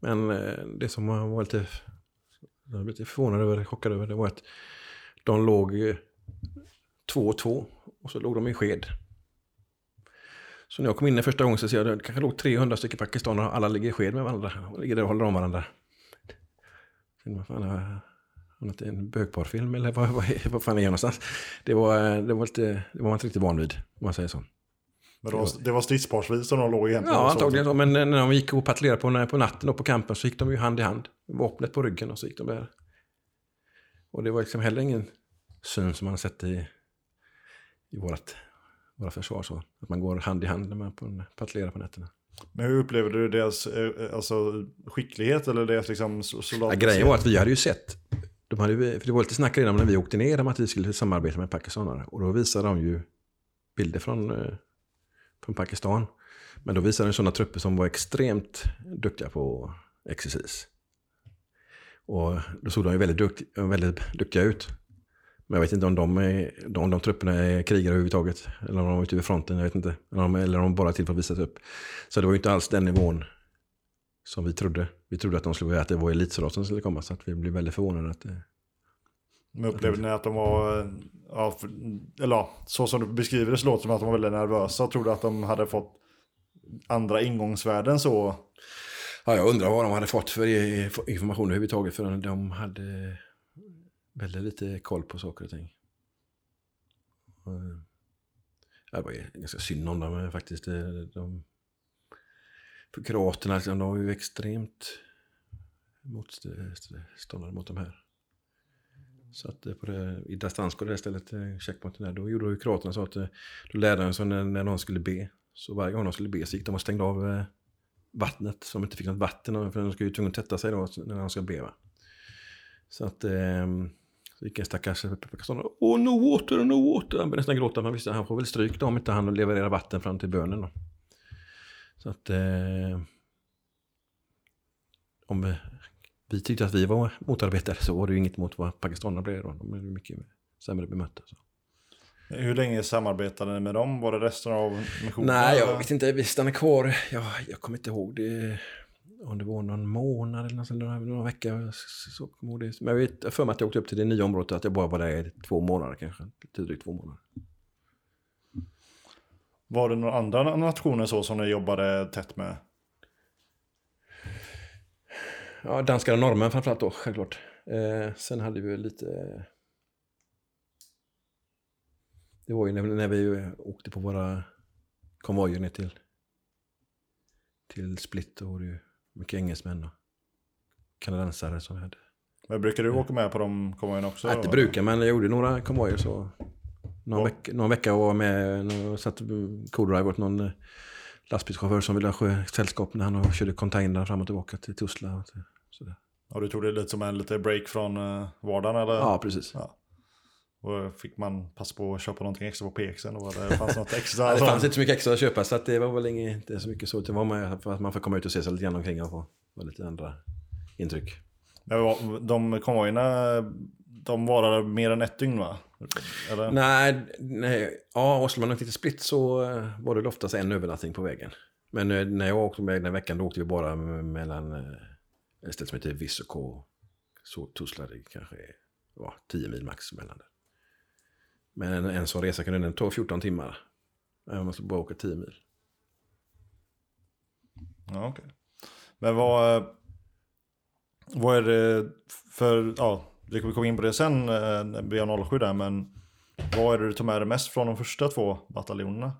Men eh, det som man var lite, jag var lite förvånad över, chockad över, det var att de låg eh, två och två och så låg de i sked. Så när jag kom in första gången så ser jag att det kanske låg 300 stycken pakistaner och alla ligger i sked med varandra. Och ligger där och håller om varandra. Vad fan, har jag en bögparfilm eller vad, vad, vad fan är jag någonstans? Det var, eh, det var, lite, det var man inte riktigt van vid, om man säger så. Men det var, det var stridsparsvis som de låg egentligen? Ja, antagligen så. Men när de gick och patrullerade på, på natten och på campen så gick de ju hand i hand. Vapnet på ryggen och så gick de där. Och det var liksom heller ingen syn som man sett i, i vårat, våra försvar. Så. Att man går hand i hand när man patrullerar på nätterna. Men hur upplevde du deras eh, alltså, skicklighet eller deras liksom, soldater? Ja, grejen var att vi hade ju sett, de hade, för det var lite snack redan när vi åkte ner om att vi skulle samarbeta med pakistanare. Och då visade de ju bilder från, eh, från Pakistan. Men då visade den sådana trupper som var extremt duktiga på exercis. Och då såg de ju väldigt, dukt, väldigt duktiga ut. Men jag vet inte om de, är, om de trupperna är krigare överhuvudtaget. Eller om de är typ ute vid fronten, jag vet inte. Eller om, eller om de bara är till för att visa sig upp. Så det var ju inte alls den nivån som vi trodde. Vi trodde att de skulle att det var elitsoldater som skulle komma. Så att vi blev väldigt förvånade att det... Men upplevde ni att de var, ja, för, eller ja, så som du beskriver det så låter det som att de var väldigt nervösa. Tror du att de hade fått andra ingångsvärden så? Ja, jag undrar vad de hade fått för information överhuvudtaget. För de hade väldigt lite koll på saker och ting. Eh, det var ganska synd om dem eh, faktiskt. Eh, de, för kroaterna, liksom, de var ju extremt motståndare mot de här. Så att eh, på det, i Dastansko, det stället, eh, checkpointen där, då gjorde ju kroaterna så att eh, då lärde de sig när, när någon skulle be. Så varje gång de skulle be så gick de och stängde av vattnet. Så de inte fick något vatten, för de skulle ju tvungna att tvätta sig då när de ska be. Va? Så att eh, så gick en stackars pakistanare. Åh, no water, no water. Han började nästan gråta. Man visste att han får väl stryk då om inte han levererar vatten fram till bönen. Då. Så att eh, om vi, tyckte att vi var motarbetare så var det ju inget mot vad pakistanerna blev då. De ju mycket sämre bemötta. Så. Hur länge samarbetade ni med dem? Var det resten av missionen? Nej, jag vet inte. Vi stannade kvar. Jag, jag kommer inte ihåg det. Om det var någon månad eller något, sånt, några, några veckor. Så, så det. Men jag vet för mig att jag åkte upp till det nya området. Att jag bara var där i två månader kanske. Lite två månader. Var det några andra nationer så som ni jobbade tätt med? Ja, danskar och norrmän framförallt då, självklart. Eh, sen hade vi lite... Det var ju när, när vi åkte på våra konvojer ner till, till Split. Då var det ju mycket engelsmän och kanadensare som vi hade. Men brukar du åka med på de konvojerna också? Nej, inte brukar, men jag gjorde några konvojer så. Någon, Ja. veck, någon vecka var med och satt co-drive åt någon eh, lastbilschaufför som ville ha sällskap när han körde containrar fram och tillbaka till Tuzla. Och sådär. Ja, du tog det lite som en lite break från uh, vardagen eller? Ja, precis. Ja. Och fick man passa på att köpa någonting extra på PXen? Och det fanns något extra? Ja, det fanns inte så mycket extra att köpa så att det var väl inget, inte så mycket så. Det var med för att man får komma ut och se sig lite grann omkring och få lite andra intryck. Vad- de konvojerna, de varade mer än ett dygn va? Eller? Nej, nej, ja, och skulle man inte Split så eh, var det oftast en övernattning på vägen. Men eh, när jag åkte med den veckan då åkte vi bara mellan eh, ett ställe som heter Vissoko så Tuzla det kanske är ja, 10 mil max mellan det. Men en, en sån resa kunde den ta 14 timmar. Man måste bara åka 10 mil. Ja, okej. Men vad, eh, vad är det för, ja, vi kommer komma in på det sen, eh, BA07 där, men vad är det du tar med dig mest från de första två bataljonerna?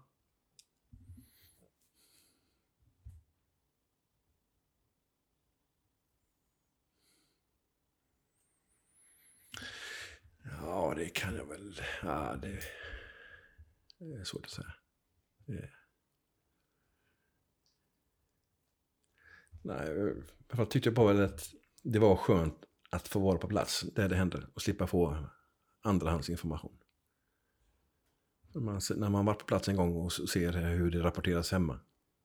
Ja, det kan jag väl. Ja, det, är svårt att säga. Nej, jag tyckte bara väl att det var skönt att få vara på plats där det händer och slippa få andrahandsinformation. När man, när man varit på plats en gång och ser hur det rapporteras hemma,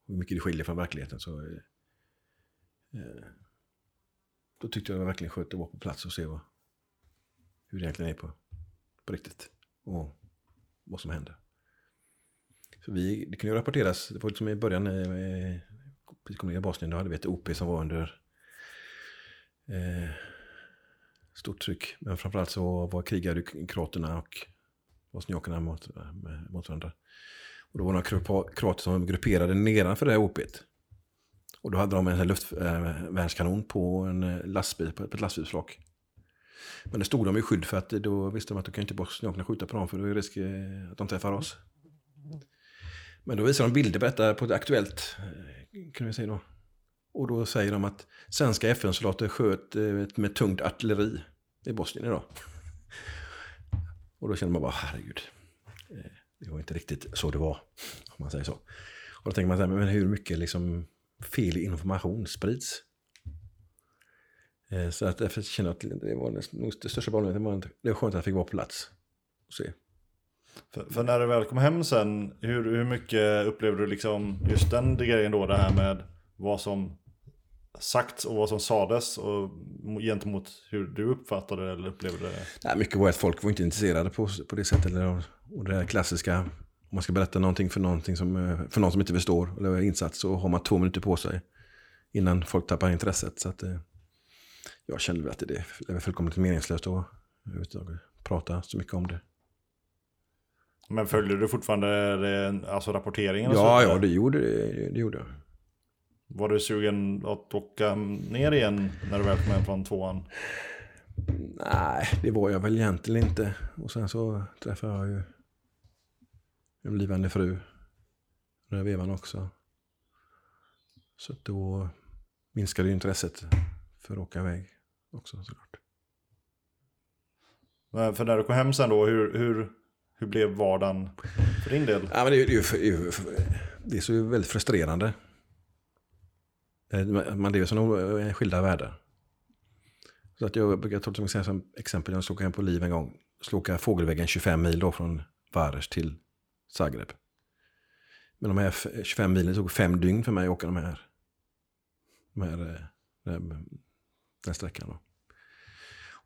hur mycket det skiljer från verkligheten, så eh, eh, då tyckte jag det var verkligen skönt att vara på plats och se vad, hur det egentligen är på, på riktigt och vad som händer. Så vi, det kunde ju rapporteras, det var liksom i början, eh, vi kom ner i Bosnien, då hade vi ett OP som var under eh, stort tryck. Men framförallt så var krigade kroaterna och bosniakerna mot, eh, mot varandra. Och då var det några kroater som grupperade nedanför det här OP. Och då hade de en luftvärnskanon eh, på en eh, lastbil, på ett lastbilsflak. Men det stod de i skydd för att då visste de att de kan inte bosnierna skjuta på dem för då är det risk eh, att de träffar oss. Men då visar de bilder på detta på ett aktuellt, eh, kan vi säga då. Och då säger de att svenska FN-soldater sköt eh, med tungt artilleri i Bosnien idag. Och då känner man bara, herregud. Det var inte riktigt så det var, om man säger så. Och då tänker man så här, men hur mycket liksom fel information sprids. Eh, så att därför känner jag att det var nog det största problemet. Det var, det var skönt att jag fick vara på plats och se. För, för, när du väl kom hem sen, hur, hur mycket upplevde du liksom just den grejen då, det här med vad som sagts och vad som sades och gentemot hur du uppfattade det eller upplevde det? Nej, mycket var att folk var inte intresserade på, på det sättet. Och det klassiska om man ska berätta någonting för, någonting som, eh, för någon som inte förstår eller insats så har man två minuter på sig innan folk tappar intresset. Så att, eh, jag kände väl att det är fullkomligt meningslöst att prata så mycket om det. Men följde du fortfarande alltså rapporteringen? Ja, ja det, gjorde, det, det gjorde jag. Var du sugen att åka ner igen när du väl kom hem från tvåan? Nej, det var jag väl egentligen inte. Och sen så träffade jag ju en blivande fru. Den här vevan också. Så då minskade intresset för att åka iväg också såklart. Men för när du kom hem sen då, hur, hur, hur blev vardagen för din del? Ja, men det, är, är, det är så väldigt frustrerande. Eh, man lever som skilda världar. Så att jag brukar ta som exempel, jag slog hem på liv en gång. Slog fågelväggen 25 mil då från Vares till Zagreb. Men de här 25 milen tog fem dygn för mig att åka de här, de här, den här den sträckan. Då.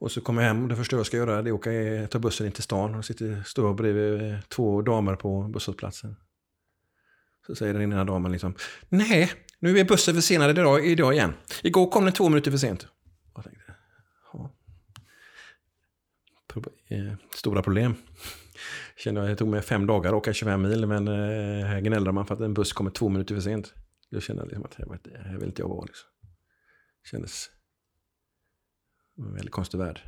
Och så kommer jag hem och det första jag ska göra är att åka, ta bussen in till stan och sitter, står bredvid eh, två damer på busshållplatsen. Så säger den ena damen liksom, nej, nu är bussen försenad idag, idag igen. Igår kom den två minuter för sent. Jag tänkte, ja. Eh, stora problem. Kände jag, det tog mig fem dagar att åka 25 mil, men eh, här gnällde man för att en buss kommer två minuter för sent. Jag kände liksom att här vill inte jag vara. Liksom. Kändes väldigt konstig värld.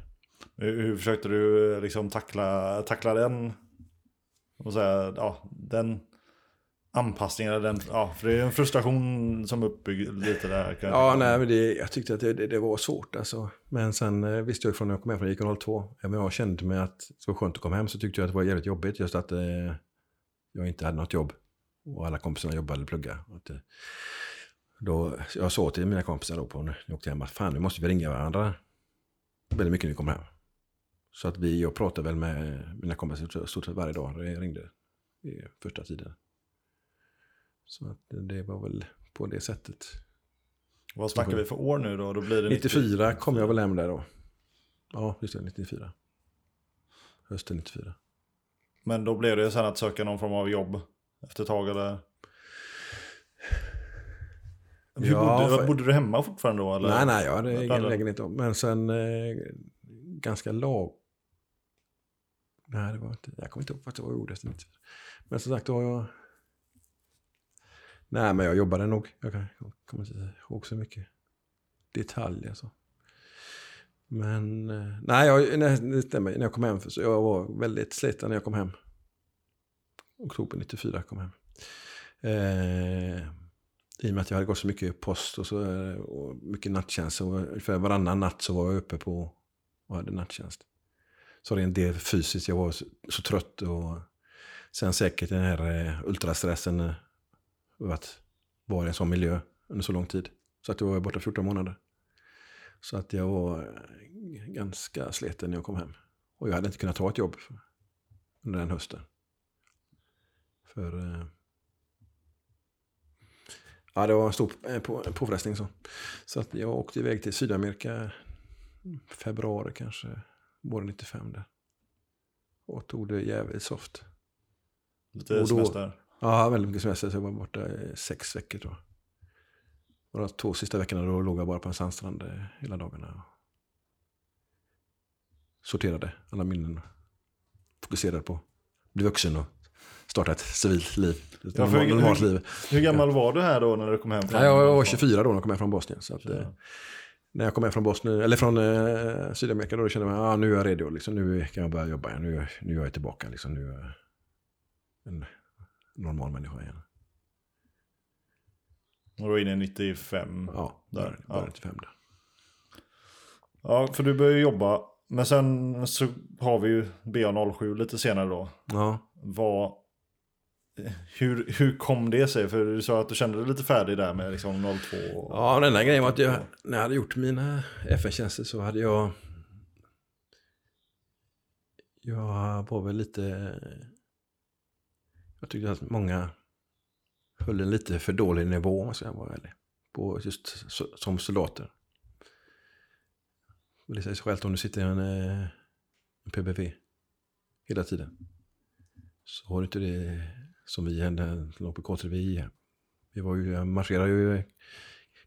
Hur försökte du eh, liksom tackla, tackla den? Och säga, ja, den anpassningen, den, ja, för det är en frustration som uppbyggd lite där. ja, nej, men det, jag tyckte att det, det, det, var svårt alltså. Men sen eh, visste jag från när jag kom hem från IK 02, även jag kände mig att det var skönt att komma hem så tyckte jag att det var jävligt jobbigt just att eh, jag inte hade något jobb. Och alla kompisarna jobbade eller pluggade. Att, eh, då, jag sa till mina kompisar då på när jag åkte hem att fan nu måste vi ringa varandra väldigt mycket när vi kommer hem. Så att vi, jag pratade väl med mina kompisar stort sett varje dag. Jag ringde i första tiden. Så att det var väl på det sättet. Vad snackar vi för år nu då? då blir det 94 90... kom jag väl hem där då. Ja, just det, 94. Hösten 94. Men då blev det sen att söka någon form av jobb efter ett tag eller? Hur ja, bodde, för... bodde du hemma fortfarande då? Eller? Nej, nej, jag hade ingen lägenhet då. Men sen eh, ganska lag... Nej, det var inte... Jag kommer inte ihåg vad det var jag gjorde efter 94. Men som sagt, då har jag Nej, men jag jobbade nog. Jag kommer inte ihåg så mycket detaljer. Så. Men eh, nej, jag, nej, det stämmer. När jag kom hem, så jag var väldigt sliten när jag kom hem. Oktober 94 kom hem. Eh, i och med att jag hade gått så mycket post och, så, och mycket nattjänst. Och för varannan natt så var jag uppe på och hade nattjänst. Så det är en del fysiskt, jag var så, så trött. och Sen säkert den här eh, ultrastressen eh, att vara i en sån miljö under så lång tid. Så att jag var borta 14 månader. Så att jag var eh, ganska sliten när jag kom hem. Och jag hade inte kunnat ta ett jobb under den hösten. För... eh, Ja, det var en stor eh, på- påfrestning. Så. så att jag åkte iväg till Sydamerika februari kanske, våren 95 där. Och tog det jävligt soft. Lite då- semester. Ja, väldigt mycket semester. Så jag var borta i sex veckor tror jag. Och de två sista veckorna då låg jag bara på en sandstrand eh, hela dagarna. Sorterade alla minnen. Fokuserade på att bli vuxen och starta ett civilt liv. Ett Ja, normalt, normalt liv. Hur gammal var du här då när du kom hem? Från, Ja, jag var 24 då när jag kom hem från Bosnien. Så att, eh, när jag kom hem från Bosnien, eller från eh, Sydamerika då kände jag att ah, nu är jag redo. Liksom, nu kan jag börja jobba igen. Nu, är- nu är jag tillbaka. Liksom, nu är jag en normal människa igen. Och då är i 95. Ja, Där, ja. början 95 där. Ja, för du började jobba. Men sen så har vi ju BA07 lite senare då. Ja, Vad... Hur, hur kom det sig? För du sa att du kände dig lite färdig där med liksom 02. och- ja den enda grejen var att jag, när jag hade gjort mina FN-tjänster så hade jag... Jag var väl lite... Jag tyckte att många höll en lite för dålig nivå, om jag ska vara ärlig. På just som soldater. Och det säger sig självt om du sitter i en, eh, en PBV hela tiden. Så har du inte det som vi hände låg på K3. Vi, vi var ju, marscherade ju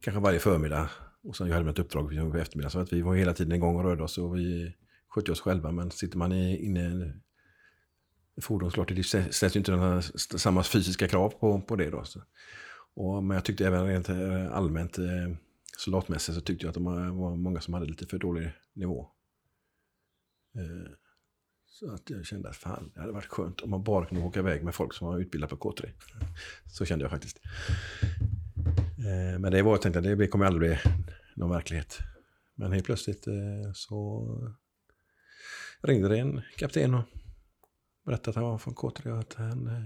kanske varje förmiddag. Och sen hade vi ett uppdrag på eftermiddagen. Så att vi var hela tiden igång och rörde oss och vi skötte oss själva. Men sitter man inne i ett fordon, klart det ställs ju inte den samma fysiska krav på, på det då. Så. Och, men jag tyckte även rent eh, allmänt eh, soldatmässigt så tyckte jag att det var var många som hade lite för dålig nivå. Eh, så att jag kände att fan, det hade varit skönt om man bara kunde åka iväg med folk som var utbildade på K3. Så kände jag faktiskt. Eh, men det var, jag tänkte att det kommer aldrig bli någon verklighet. Men helt plötsligt eh, så ringde det en kapten och berättade att han var från K3 och att han eh,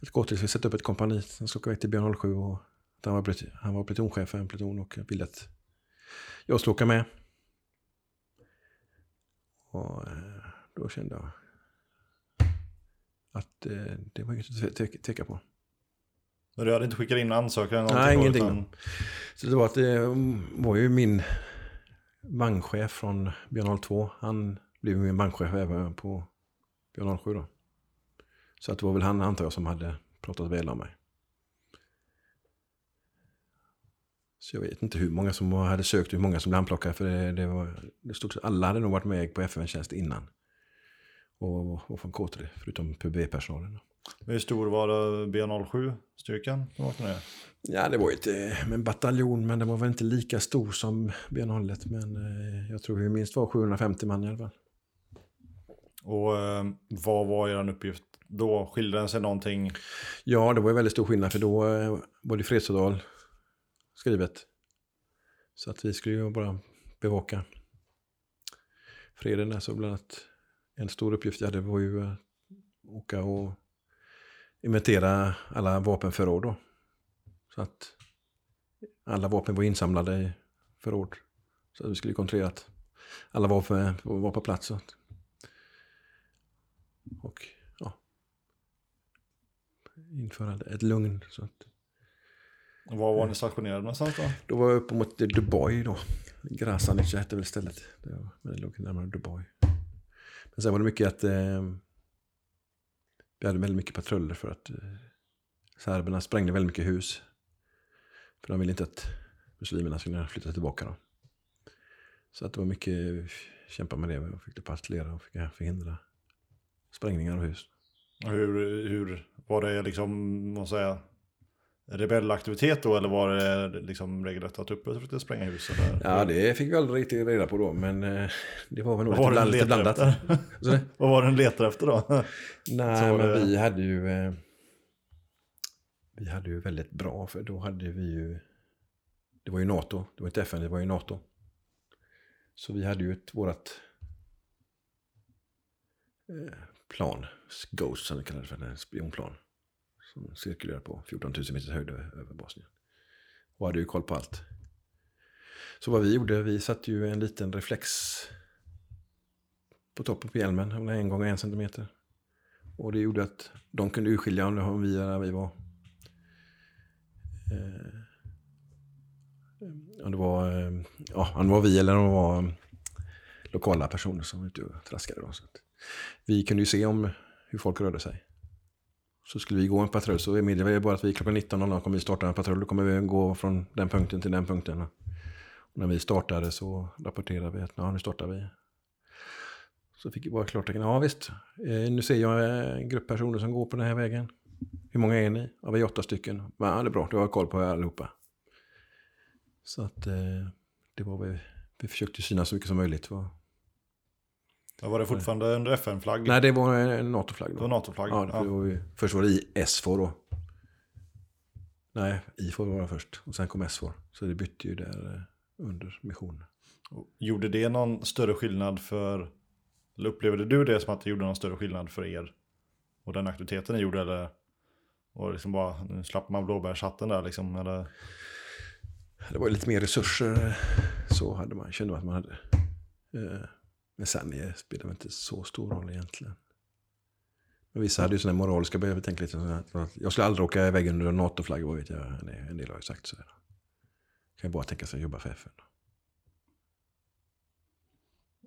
att K3 skulle sätta upp ett kompani som skulle åka iväg till Björn 07 och att han var, han var plutonchef för en pluton och ville att jag skulle åka med. Och då kände jag att eh, det var inget att te- tveka på. Men du hade inte skickat in ansökan? Nej, ingenting. Så det var att det var ju min bankchef från Björn 02. Han blev min bankchef även på Björn 07 då. Så att det var väl han antar jag som hade pratat väl om mig. Så jag vet inte hur många som hade sökt hur många som blev anplockade. För det, det var, det stod, alla hade nog varit med på FN-tjänst innan. Och var från K3, förutom PB-personalen. Hur stor var det B07-styrkan? som var med? Ja, det var ju inte en bataljon, men det var väl inte lika stor som B01. Men eh, jag tror vi minst var 750 man i alla fall. Och eh, vad var er uppgift då? Skilde den sig någonting? Ja, det var ju väldigt stor skillnad för då eh, var det fredsavtal skrivet. Så att vi skulle ju bara bevaka freden där. Så bland annat en stor uppgift jag hade var ju att åka och inventera alla vapenförråd då. Så att alla vapen var insamlade i förråd. Så att vi skulle kontrollera att alla vapen var på plats. Så att, och ja, införa ett lugn. Så att, Var var ni stationerade någonstans då? då var jag uppe mot Dubai då. Grasanic hette väl stället. Det, var, men det låg närmare Dubai. Men sen var det mycket att eh, vi hade väldigt mycket patruller för att eh, serberna sprängde väldigt mycket hus. För de ville inte att muslimerna skulle flytta tillbaka då. Så att det var mycket kämpa med det. Vi fick patrullera och fick eh, förhindra sprängningar av hus. Hur, hur var det liksom, vad säga, rebellaktivitet då? Eller var det liksom regelrätt att uppe försökte spränga hus? Eller? Ja, det fick vi aldrig riktigt reda på då, men eh, det var väl nog var lite, blandat. Vad var det den letade efter då? Nej, men det- vi hade ju... Eh, vi hade ju väldigt bra, för då hade vi ju... Det var ju NATO, det var inte FN, det var ju NATO. Så vi hade ju ett, vårat eh, plan, Ghost som vi kallar det för, en spionplan. Som cirkulerar på 14 000 meters höjd över Bosnien. Och hade ju koll på allt. Så vad vi gjorde, vi satte ju en liten reflex på toppen på hjälmen, om en gång en centimeter. Och det gjorde att de kunde urskilja om det var vi eller där vi var. Eh, om det var, eh, ja, om det var vi eller om det var eh, lokala personer som var ute och traskade. Då, så att vi kunde ju se om hur folk rörde sig. Så skulle vi gå en patrull så meddelade vi bara att vi klockan 19.00 kommer vi starta en patrull. Då kommer vi gå från den punkten till den punkten. Och när vi startade så rapporterade vi att ja, nu startar vi. Så fick vi bara klartecken. Ja visst, eh, nu ser jag eh, en grupp personer som går på den här vägen. Hur många är ni? Ja, vi är åtta stycken. Ja, det är bra, du har jag koll på allihopa. Så att eh, det var vi, vi försökte synas så mycket som möjligt. Ja, var det fortfarande under FN-flagg? Nej, det var en NATO-flagg. Det var NATO-flagg? Ja, det var ju, först var det SFOR då. Nej, IFOR var det först. Och sen kom SFOR. Så det bytte ju där eh, under missionen. Gjorde det någon större skillnad för... Eller upplevde du det som att det gjorde någon större skillnad för er? Och den aktiviteten ni gjorde eller? Och liksom bara, nu slapp man blåbärshatten där liksom, eller? Det var lite mer resurser. Så hade man, kände man att man hade. Eh, Men sen eh, spelade det inte så stor roll egentligen. Men vissa hade ju sådana moraliska betänkligheter. Jag skulle aldrig åka iväg under en NATO-flagga, vad vet jag. En del- har ju sagt så här. Kan ju bara tänka sig att jobba för FN.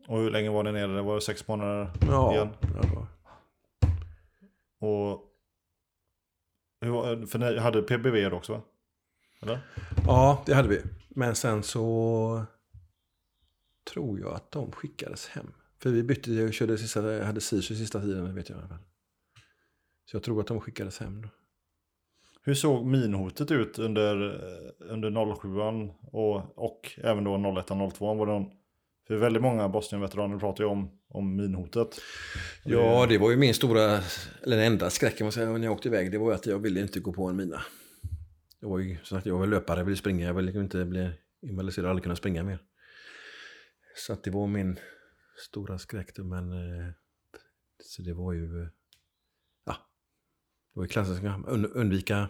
Och hur länge var ni nere? Det var sex månader Ja, igen. var, Och... För ni hade PBV också va? Eller? ja, det hade vi. Men sen så tror jag att de skickades hem. För vi bytte och körde sista, hade SISU sista tiden, vet jag i alla fall. Så jag tror att de skickades hem då. Hur såg minhotet ut under, under 07 och, och även då 01 och 02? Var det någon, för väldigt många Bosnien-veteraner pratar ju om, om minhotet. Ja, det var ju min stora, eller den enda skräcken säga, när jag åkte iväg. Det var ju att jag ville inte gå på en mina. Jag var ju som sagt, jag var löpare, jag ville springa, jag ville liksom inte bli invalidiserad, aldrig kunna springa mer. Så att det var min stora skräck då, men eh, så det var ju, eh, ja, det var ju klassiskt, undvika,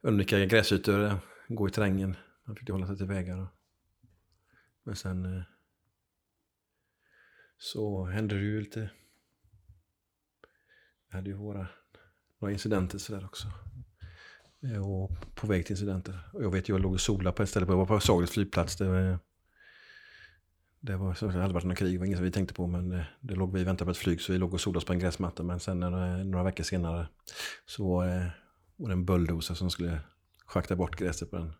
undvika gräsytor, eh, gå i terrängen, man fick ju hålla sig till vägar. Men sen så hände det ju lite vi hade ju våra, några incidenter sådär också. Och på väg till incidenter. Och jag vet ju, jag låg och solade på ett ställe, jag var på Sagerets flygplats. Det var, det var så det hade varit något krig, det var inget som vi tänkte på. Men det, det låg vi väntade på ett flyg så vi låg och solade oss på en gräsmatta. Men sen några, eh, några veckor senare så eh, var det en bulldozer som skulle schakta bort gräset på den.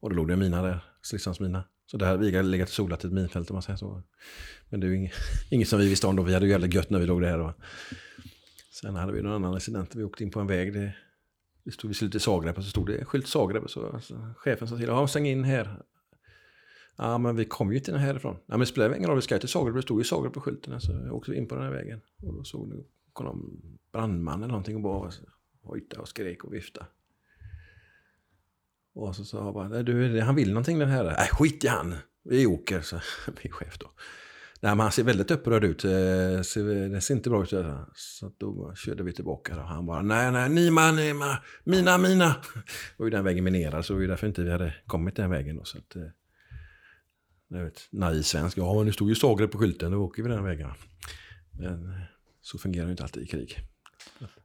Och då låg det en mina där, stridsvagnsmina. Så där hade vi legat och solat i ett minfält om man säger så. Men det är ju inget, inget som vi visste om då, vi hade ju jävligt gött när vi låg där. Och, Sen hade vi någon annan incident. Vi åkte in på en väg. Det, det stod, vi skulle till Zagreb och så stod det skylt Zagreb. Så alltså, chefen sa till ja stäng in här. Ja men vi kom ju inte härifrån. Ja men det spelar ingen roll, vi ska till Zagreb. Det stod ju Zagreb på skylten. Så jag åkte in på den här vägen. Och då såg det, kom någon brandman eller någonting och bara hojtade och skrek och viftade. Och så sa jag bara, "Nej, du, han vill någonting den här. Nej skit i han, vi åker, så min chef då. Nej, men han ser väldigt upprörd ut. Eh, ser- Det ser inte bra ut. så då körde vi tillbaka. Och han bara, nej, nej, Nima, Nima, mina, mina. Det var ju den vägen minerad, så det var ju därför inte vi hade kommit den vägen. Då, så att, eh, vet, naiv svensk. Ja, men det stod ju Zagreb på skylten, då åker vi den vägen. Men så fungerar det inte alltid i krig.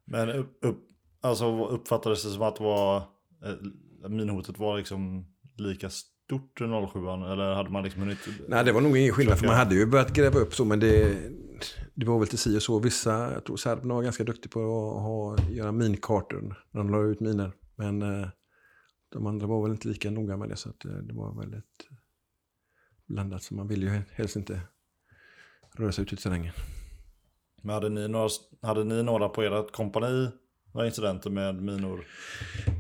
Men upp, upp, alltså uppfattades det som att det var, eh, minhotet var liksom lika stort under 07 eller hade man liksom hunnit? Nej, det var nog ingen skillnad, för man hade ju börjat gräva upp så, men det, det var väl till si och så. Vissa, jag tror serberna var ganska duktiga på att ha, göra minkartor när de la ut miner. Men eh, de andra var väl inte lika noga med det, så eh, det var väldigt blandat. Så man ville ju helst inte röra sig ut i terrängen. Men hade ni några, hade ni några på ert kompani, några incidenter med minor?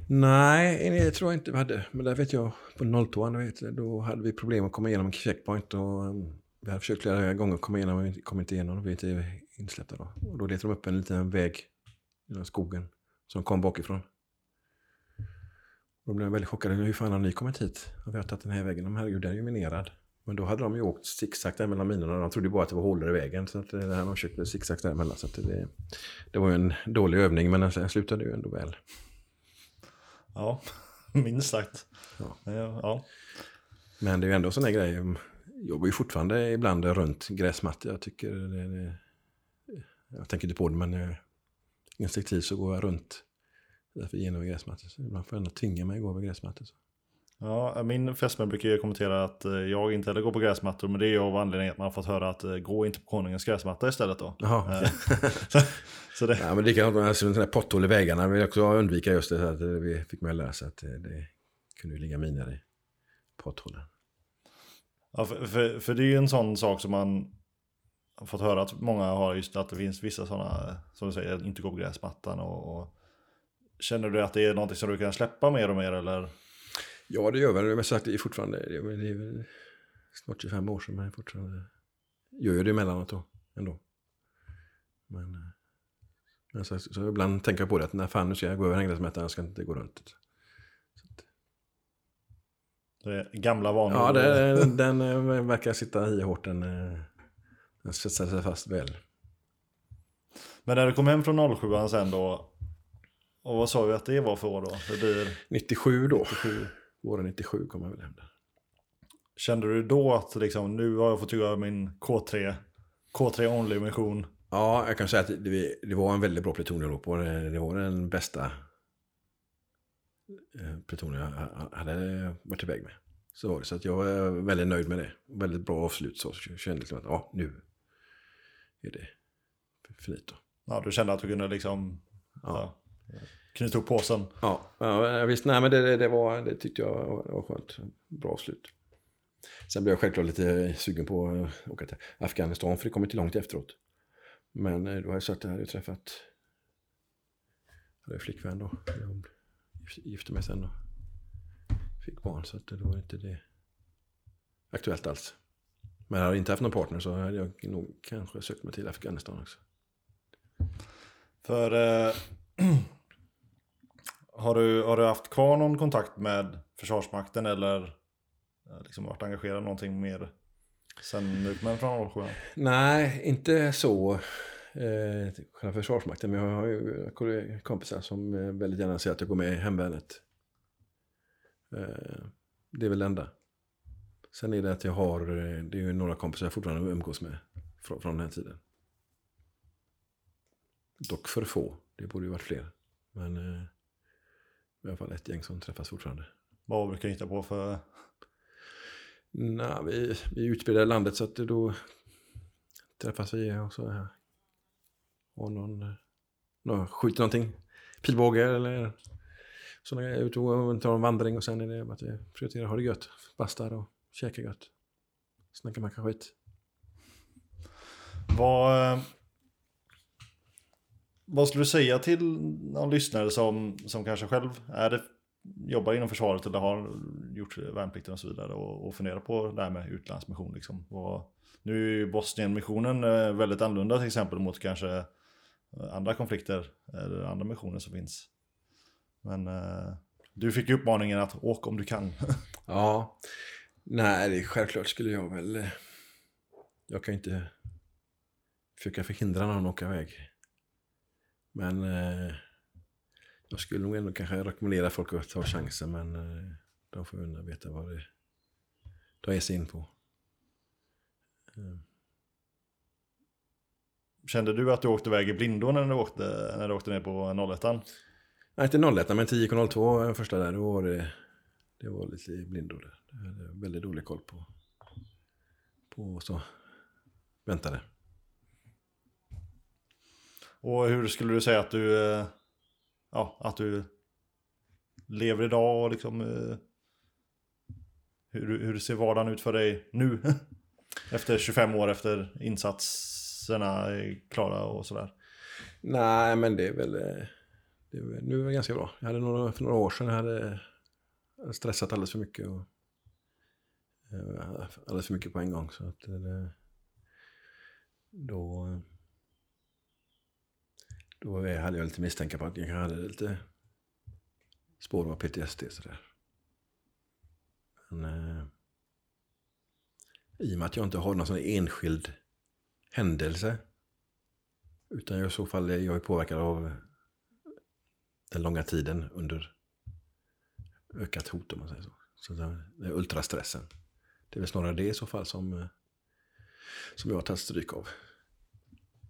Nej, det tror jag inte vi hade. Men där vet jag, på 02 vet jag, då hade vi problem att komma igenom en checkpoint. Och um, vi hade försökt flera gånger att komma igenom, men vi kom inte igenom. Vi inte insläppta då. Och då letade de upp en liten väg genom skogen som kom bakifrån. Då blev jag väldigt chockad. Hur fan har ni kommit hit? Och vi har tagit den här vägen. Här, jo, den är ju minerad. Men då hade de ju åkt zigzag där mellan minorna. De trodde bara att det var hålor i vägen. Så att det här de försökte zigzag däremellan. Så att det, det var ju en dålig övning, men den slutade ju ändå väl. Ja, minst sagt. Ja. Ja. ja. Men det är ju ändå sådana grejer. Jag jobbar ju fortfarande ibland runt gräsmattor. Jag tycker det, det, Jag tänker inte på det men jag, instinktivt så går jag runt därför genom gräsmattor. Så ibland får jag ändå tvinga mig att gå över gräsmattor. Så. Ja, min fästmö brukar ju kommentera att eh, jag inte heller går på gräsmattor, men det är ju av anledningen att man har fått höra att eh, gå inte på konungens gräsmatta istället då. Jaha, Eh, så, så det, Ja, men likadant med sådana här potthål i vägarna vill jag också undvika just det. så Att vi fick med lära sig att det, det kunde ju ligga miner i potthålen. ja, för, för, för det är ju en sån sak som man har fått höra att många har just att det finns vissa sådana, som du säger, inte gå på gräsmattan och, och Känner du att det är någonting som du kan släppa mer och mer eller? Ja, det gör väl. Men sagt, det är fortfarande, det är, snart 25 år sedan, men jag fortfarande gör ju det emellanåt då, ändå. Men, eh, men så, så ibland tänker jag på det, att när fan nu ska jag gå över hängrättsmätaren, jag ska inte gå runt. Det är gamla vanor? Ja, det, den eh, verkar sitta i hårt, den, eh, den sätter sig fast väl. Men när du kom hem från 07 sen då, och vad sa vi att det var för år då? Det blir, 97 då, våren 97 kom jag väl hem där. kände du då att liksom, nu har jag fått göra min K3, K3 only mission? Ja, jag kan säga att det, det var en väldigt bra pluton jag låg på. Det, det var den bästa eh, plutonen jag ha- hade varit iväg med. Så var det. Så att jag var väldigt nöjd med det. Väldigt bra avslut. Så jag kände liksom att ja, nu är det finito. Ja, du kände att du kunde liksom Ja. ja, knyta ihop påsen? Ja, ja visst. Nej, men det, det, var, det tyckte jag var, skönt. Bra avslut. Sen blev jag självklart lite sugen på att åka till Afghanistan, för det kom inte långt efteråt. Men eh, då har jag sett det här, jag träffat hade jag flickvän då. Jag gifte mig sen och fick barn, så att det var inte det aktuellt alls. Men hade jag inte haft någon partner så hade jag nog kanske sökt mig till Afghanistan också. För eh, har, du, har du haft kvar någon kontakt med Försvarsmakten eller eh, liksom varit engagerad någonting mer sen du kom från 07? Nej, inte så. Eh, själva Försvarsmakten, men jag har ju kompisar som eh, väldigt gärna säger att jag går med i hemvärnet. Eh, det är väl det enda. Sen är det att jag har, eh, det är ju några kompisar jag fortfarande umgås med från, från den här tiden. Dock för få, det borde ju varit fler. Men eh, i alla fall ett gäng som träffas fortfarande. Vad brukar du hitta på för... Nej, vi, vi är utspridda i landet så att då träffas vi och så här. Och någon, någon skjuter någonting. Pilbåge eller sådana grejer. Ut och tar en vandring och sen är det att vi prioriterar att ha det gött. Bastar och käka gött. Snacka macka skit. Vad, eh, vad skulle du säga till någon lyssnare som, som kanske själv är det, jobbar inom försvaret eller har gjort värnplikten och så vidare och, och funderar på det här med utlandsmission? Liksom. Och nu är ju Bosnienmissionen eh, väldigt annorlunda till exempel mot kanske eh, andra konflikter eller andra missioner som finns. Men eh, du fick ju uppmaningen att åk om du kan. Ja. Nej, självklart skulle jag väl... Jag kan ju inte försöka förhindra någon att åka iväg. Men eh, jag skulle nog ändå kanske rekommendera folk att ta chansen, men eh, de får ändå veta vad det de ger sig in på. Eh, Kände du att du åkte iväg i blindo när du åkte, när du åkte ner på 01 Nej, inte 01 men 10,02 första där, då var det, det var lite blindo där. Jag hade väldigt dålig koll på, på så väntade. Och hur skulle du säga att du, eh, ja, att du lever idag och liksom eh, hur, hur ser vardagen ut för dig nu? efter 25 år efter insatserna är klara och sådär. Nej, men det är väl... Eh, det är väl nu är det ganska bra. Jag hade några, för några år sedan jag hade stressat alldeles för mycket. Och, alldeles för mycket på en gång. Så att det, då, då hade jag lite misstankar på att jag hade lite spår av PTSD. Sådär. Men eh, i och med att jag inte har någon sån enskild händelse utan jag i så fall är påverkad av den långa tiden under ökat hot om man säger så. Så det är ultrastressen. det är väl snarare det i så fall som, eh, som jag har tagit stryk av.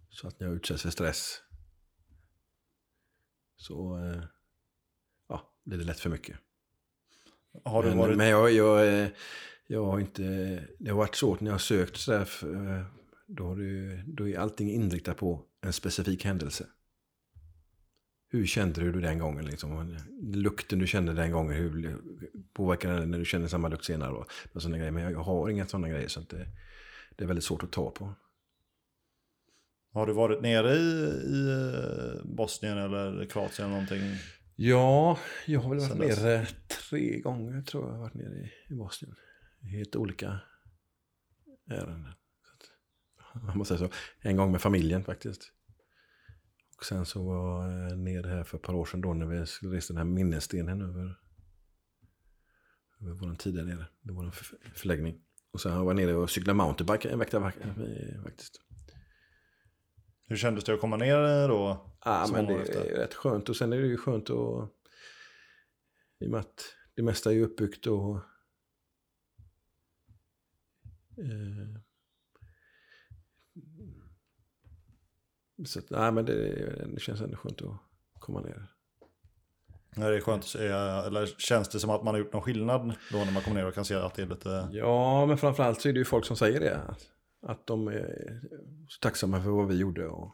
Så att när jag utsätts för stress så eh, ja, blir det lätt för mycket. Har du men, varit... men jag, jag, eh, jag har inte... Det har varit svårt när jag har sökt sådär. För, eh, då, det, då är allting inriktat på en specifik händelse. Hur kände du den gången? Liksom? Lukten du kände den gången, hur påverkade den när du kände samma lukt senare? Då? Och såna grejer. Men jag, jag har inga sådana grejer så det, det är väldigt svårt att ta på. Har du varit nere i, i eh, Bosnien eller Kroatien eller någonting? Ja, jag har väl varit nere tre gånger tror jag. Jag varit nere i, i Bosnien. Helt olika ärenden. Man måste säga så. En gång med familjen faktiskt. Och sen så var jag nere här för ett par år sedan då när vi skulle resa den här minnesstenen över, över vår tid där nere. Det var en för- förläggning. Och sen var jag nere och cyklade mountainbike en vecka faktiskt. Hur kändes det att komma ner då? Ja, men det efter. är rätt skönt. Och sen är det ju skönt att... I och med att det mesta är ju uppbyggt och... Eh, så att, nej, men det, det känns ändå skönt att komma ner. Är det skönt att se, eller känns det som att man har gjort någon skillnad då när man kommer ner och kan se att det är lite... Ja, men framförallt så är det ju folk som säger det. Att, de är så tacksamma för vad vi gjorde. Och,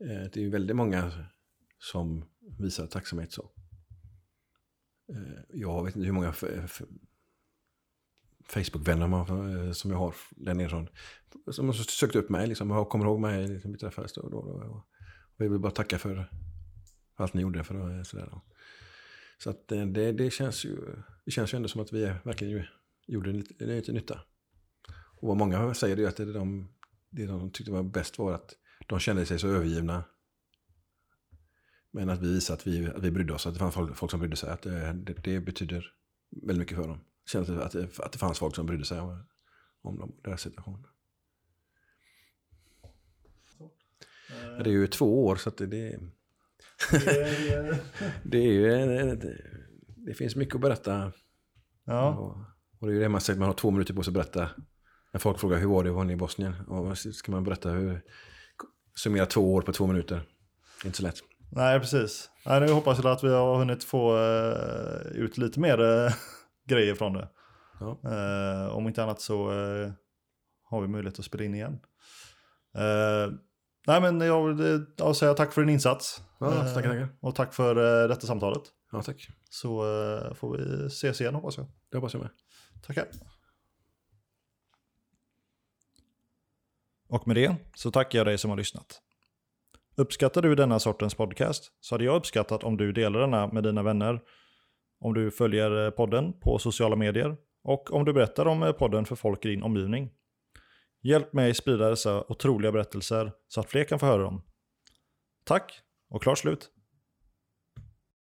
eh, det är ju väldigt många som visar tacksamhet så. Eh, jag vet inte hur många Facebook-vänner man, eh, som jag har där nere som, som har sökt upp mig. Liksom, och kommer ihåg mig. Liksom, vi träffades då och då. Och, och vill bara tacka för allt ni gjorde. För eh, sådär, då. Så att eh, det, det, känns ju, det känns ju ändå som att vi verkligen gjorde lite, lite nytta. Och vad många säger är att det de, det de tyckte var bäst var att de kände sig så övergivna. Men att vi visade att vi, att vi brydde oss, att det fanns folk, folk som brydde sig. Att det, det, det betyder väldigt mycket för dem. Kände att det, att det fanns folk som brydde sig om, om dem, deras situation. Det är ju två år så att det, det, det är ju... en- Det, det finns mycket att berätta. Ja, Och, och det är ju det man säger, man har två minuter på sig att berätta. När folk frågar hur var det, var ni i Bosnien? Och ska man berätta hur, summera två år på två minuter. Det är inte så lätt. nej precis. Nej, nu hoppas jag att vi har hunnit få eh, ut lite mer eh, grejer från det. Ja. Eh, om inte annat så har vi möjlighet att spela in igen. Nej men jag vill eh, ja, säga tack för din insats. Ja, Eh, tackar, tackar. Och tack för detta samtalet. Ja, tack. Så får vi ses igen hoppas jag. Det hoppas jag med. Tackar. Och med det så tackar jag dig som har lyssnat. Uppskattar du denna sortens podcast så hade jag uppskattat om du delar denna med dina vänner, om du följer eh, podden på sociala medier och om du berättar om eh, podden för folk i din omgivning. Hjälp mig sprida dessa otroliga berättelser så att fler kan få höra dem. Tack och klart slut!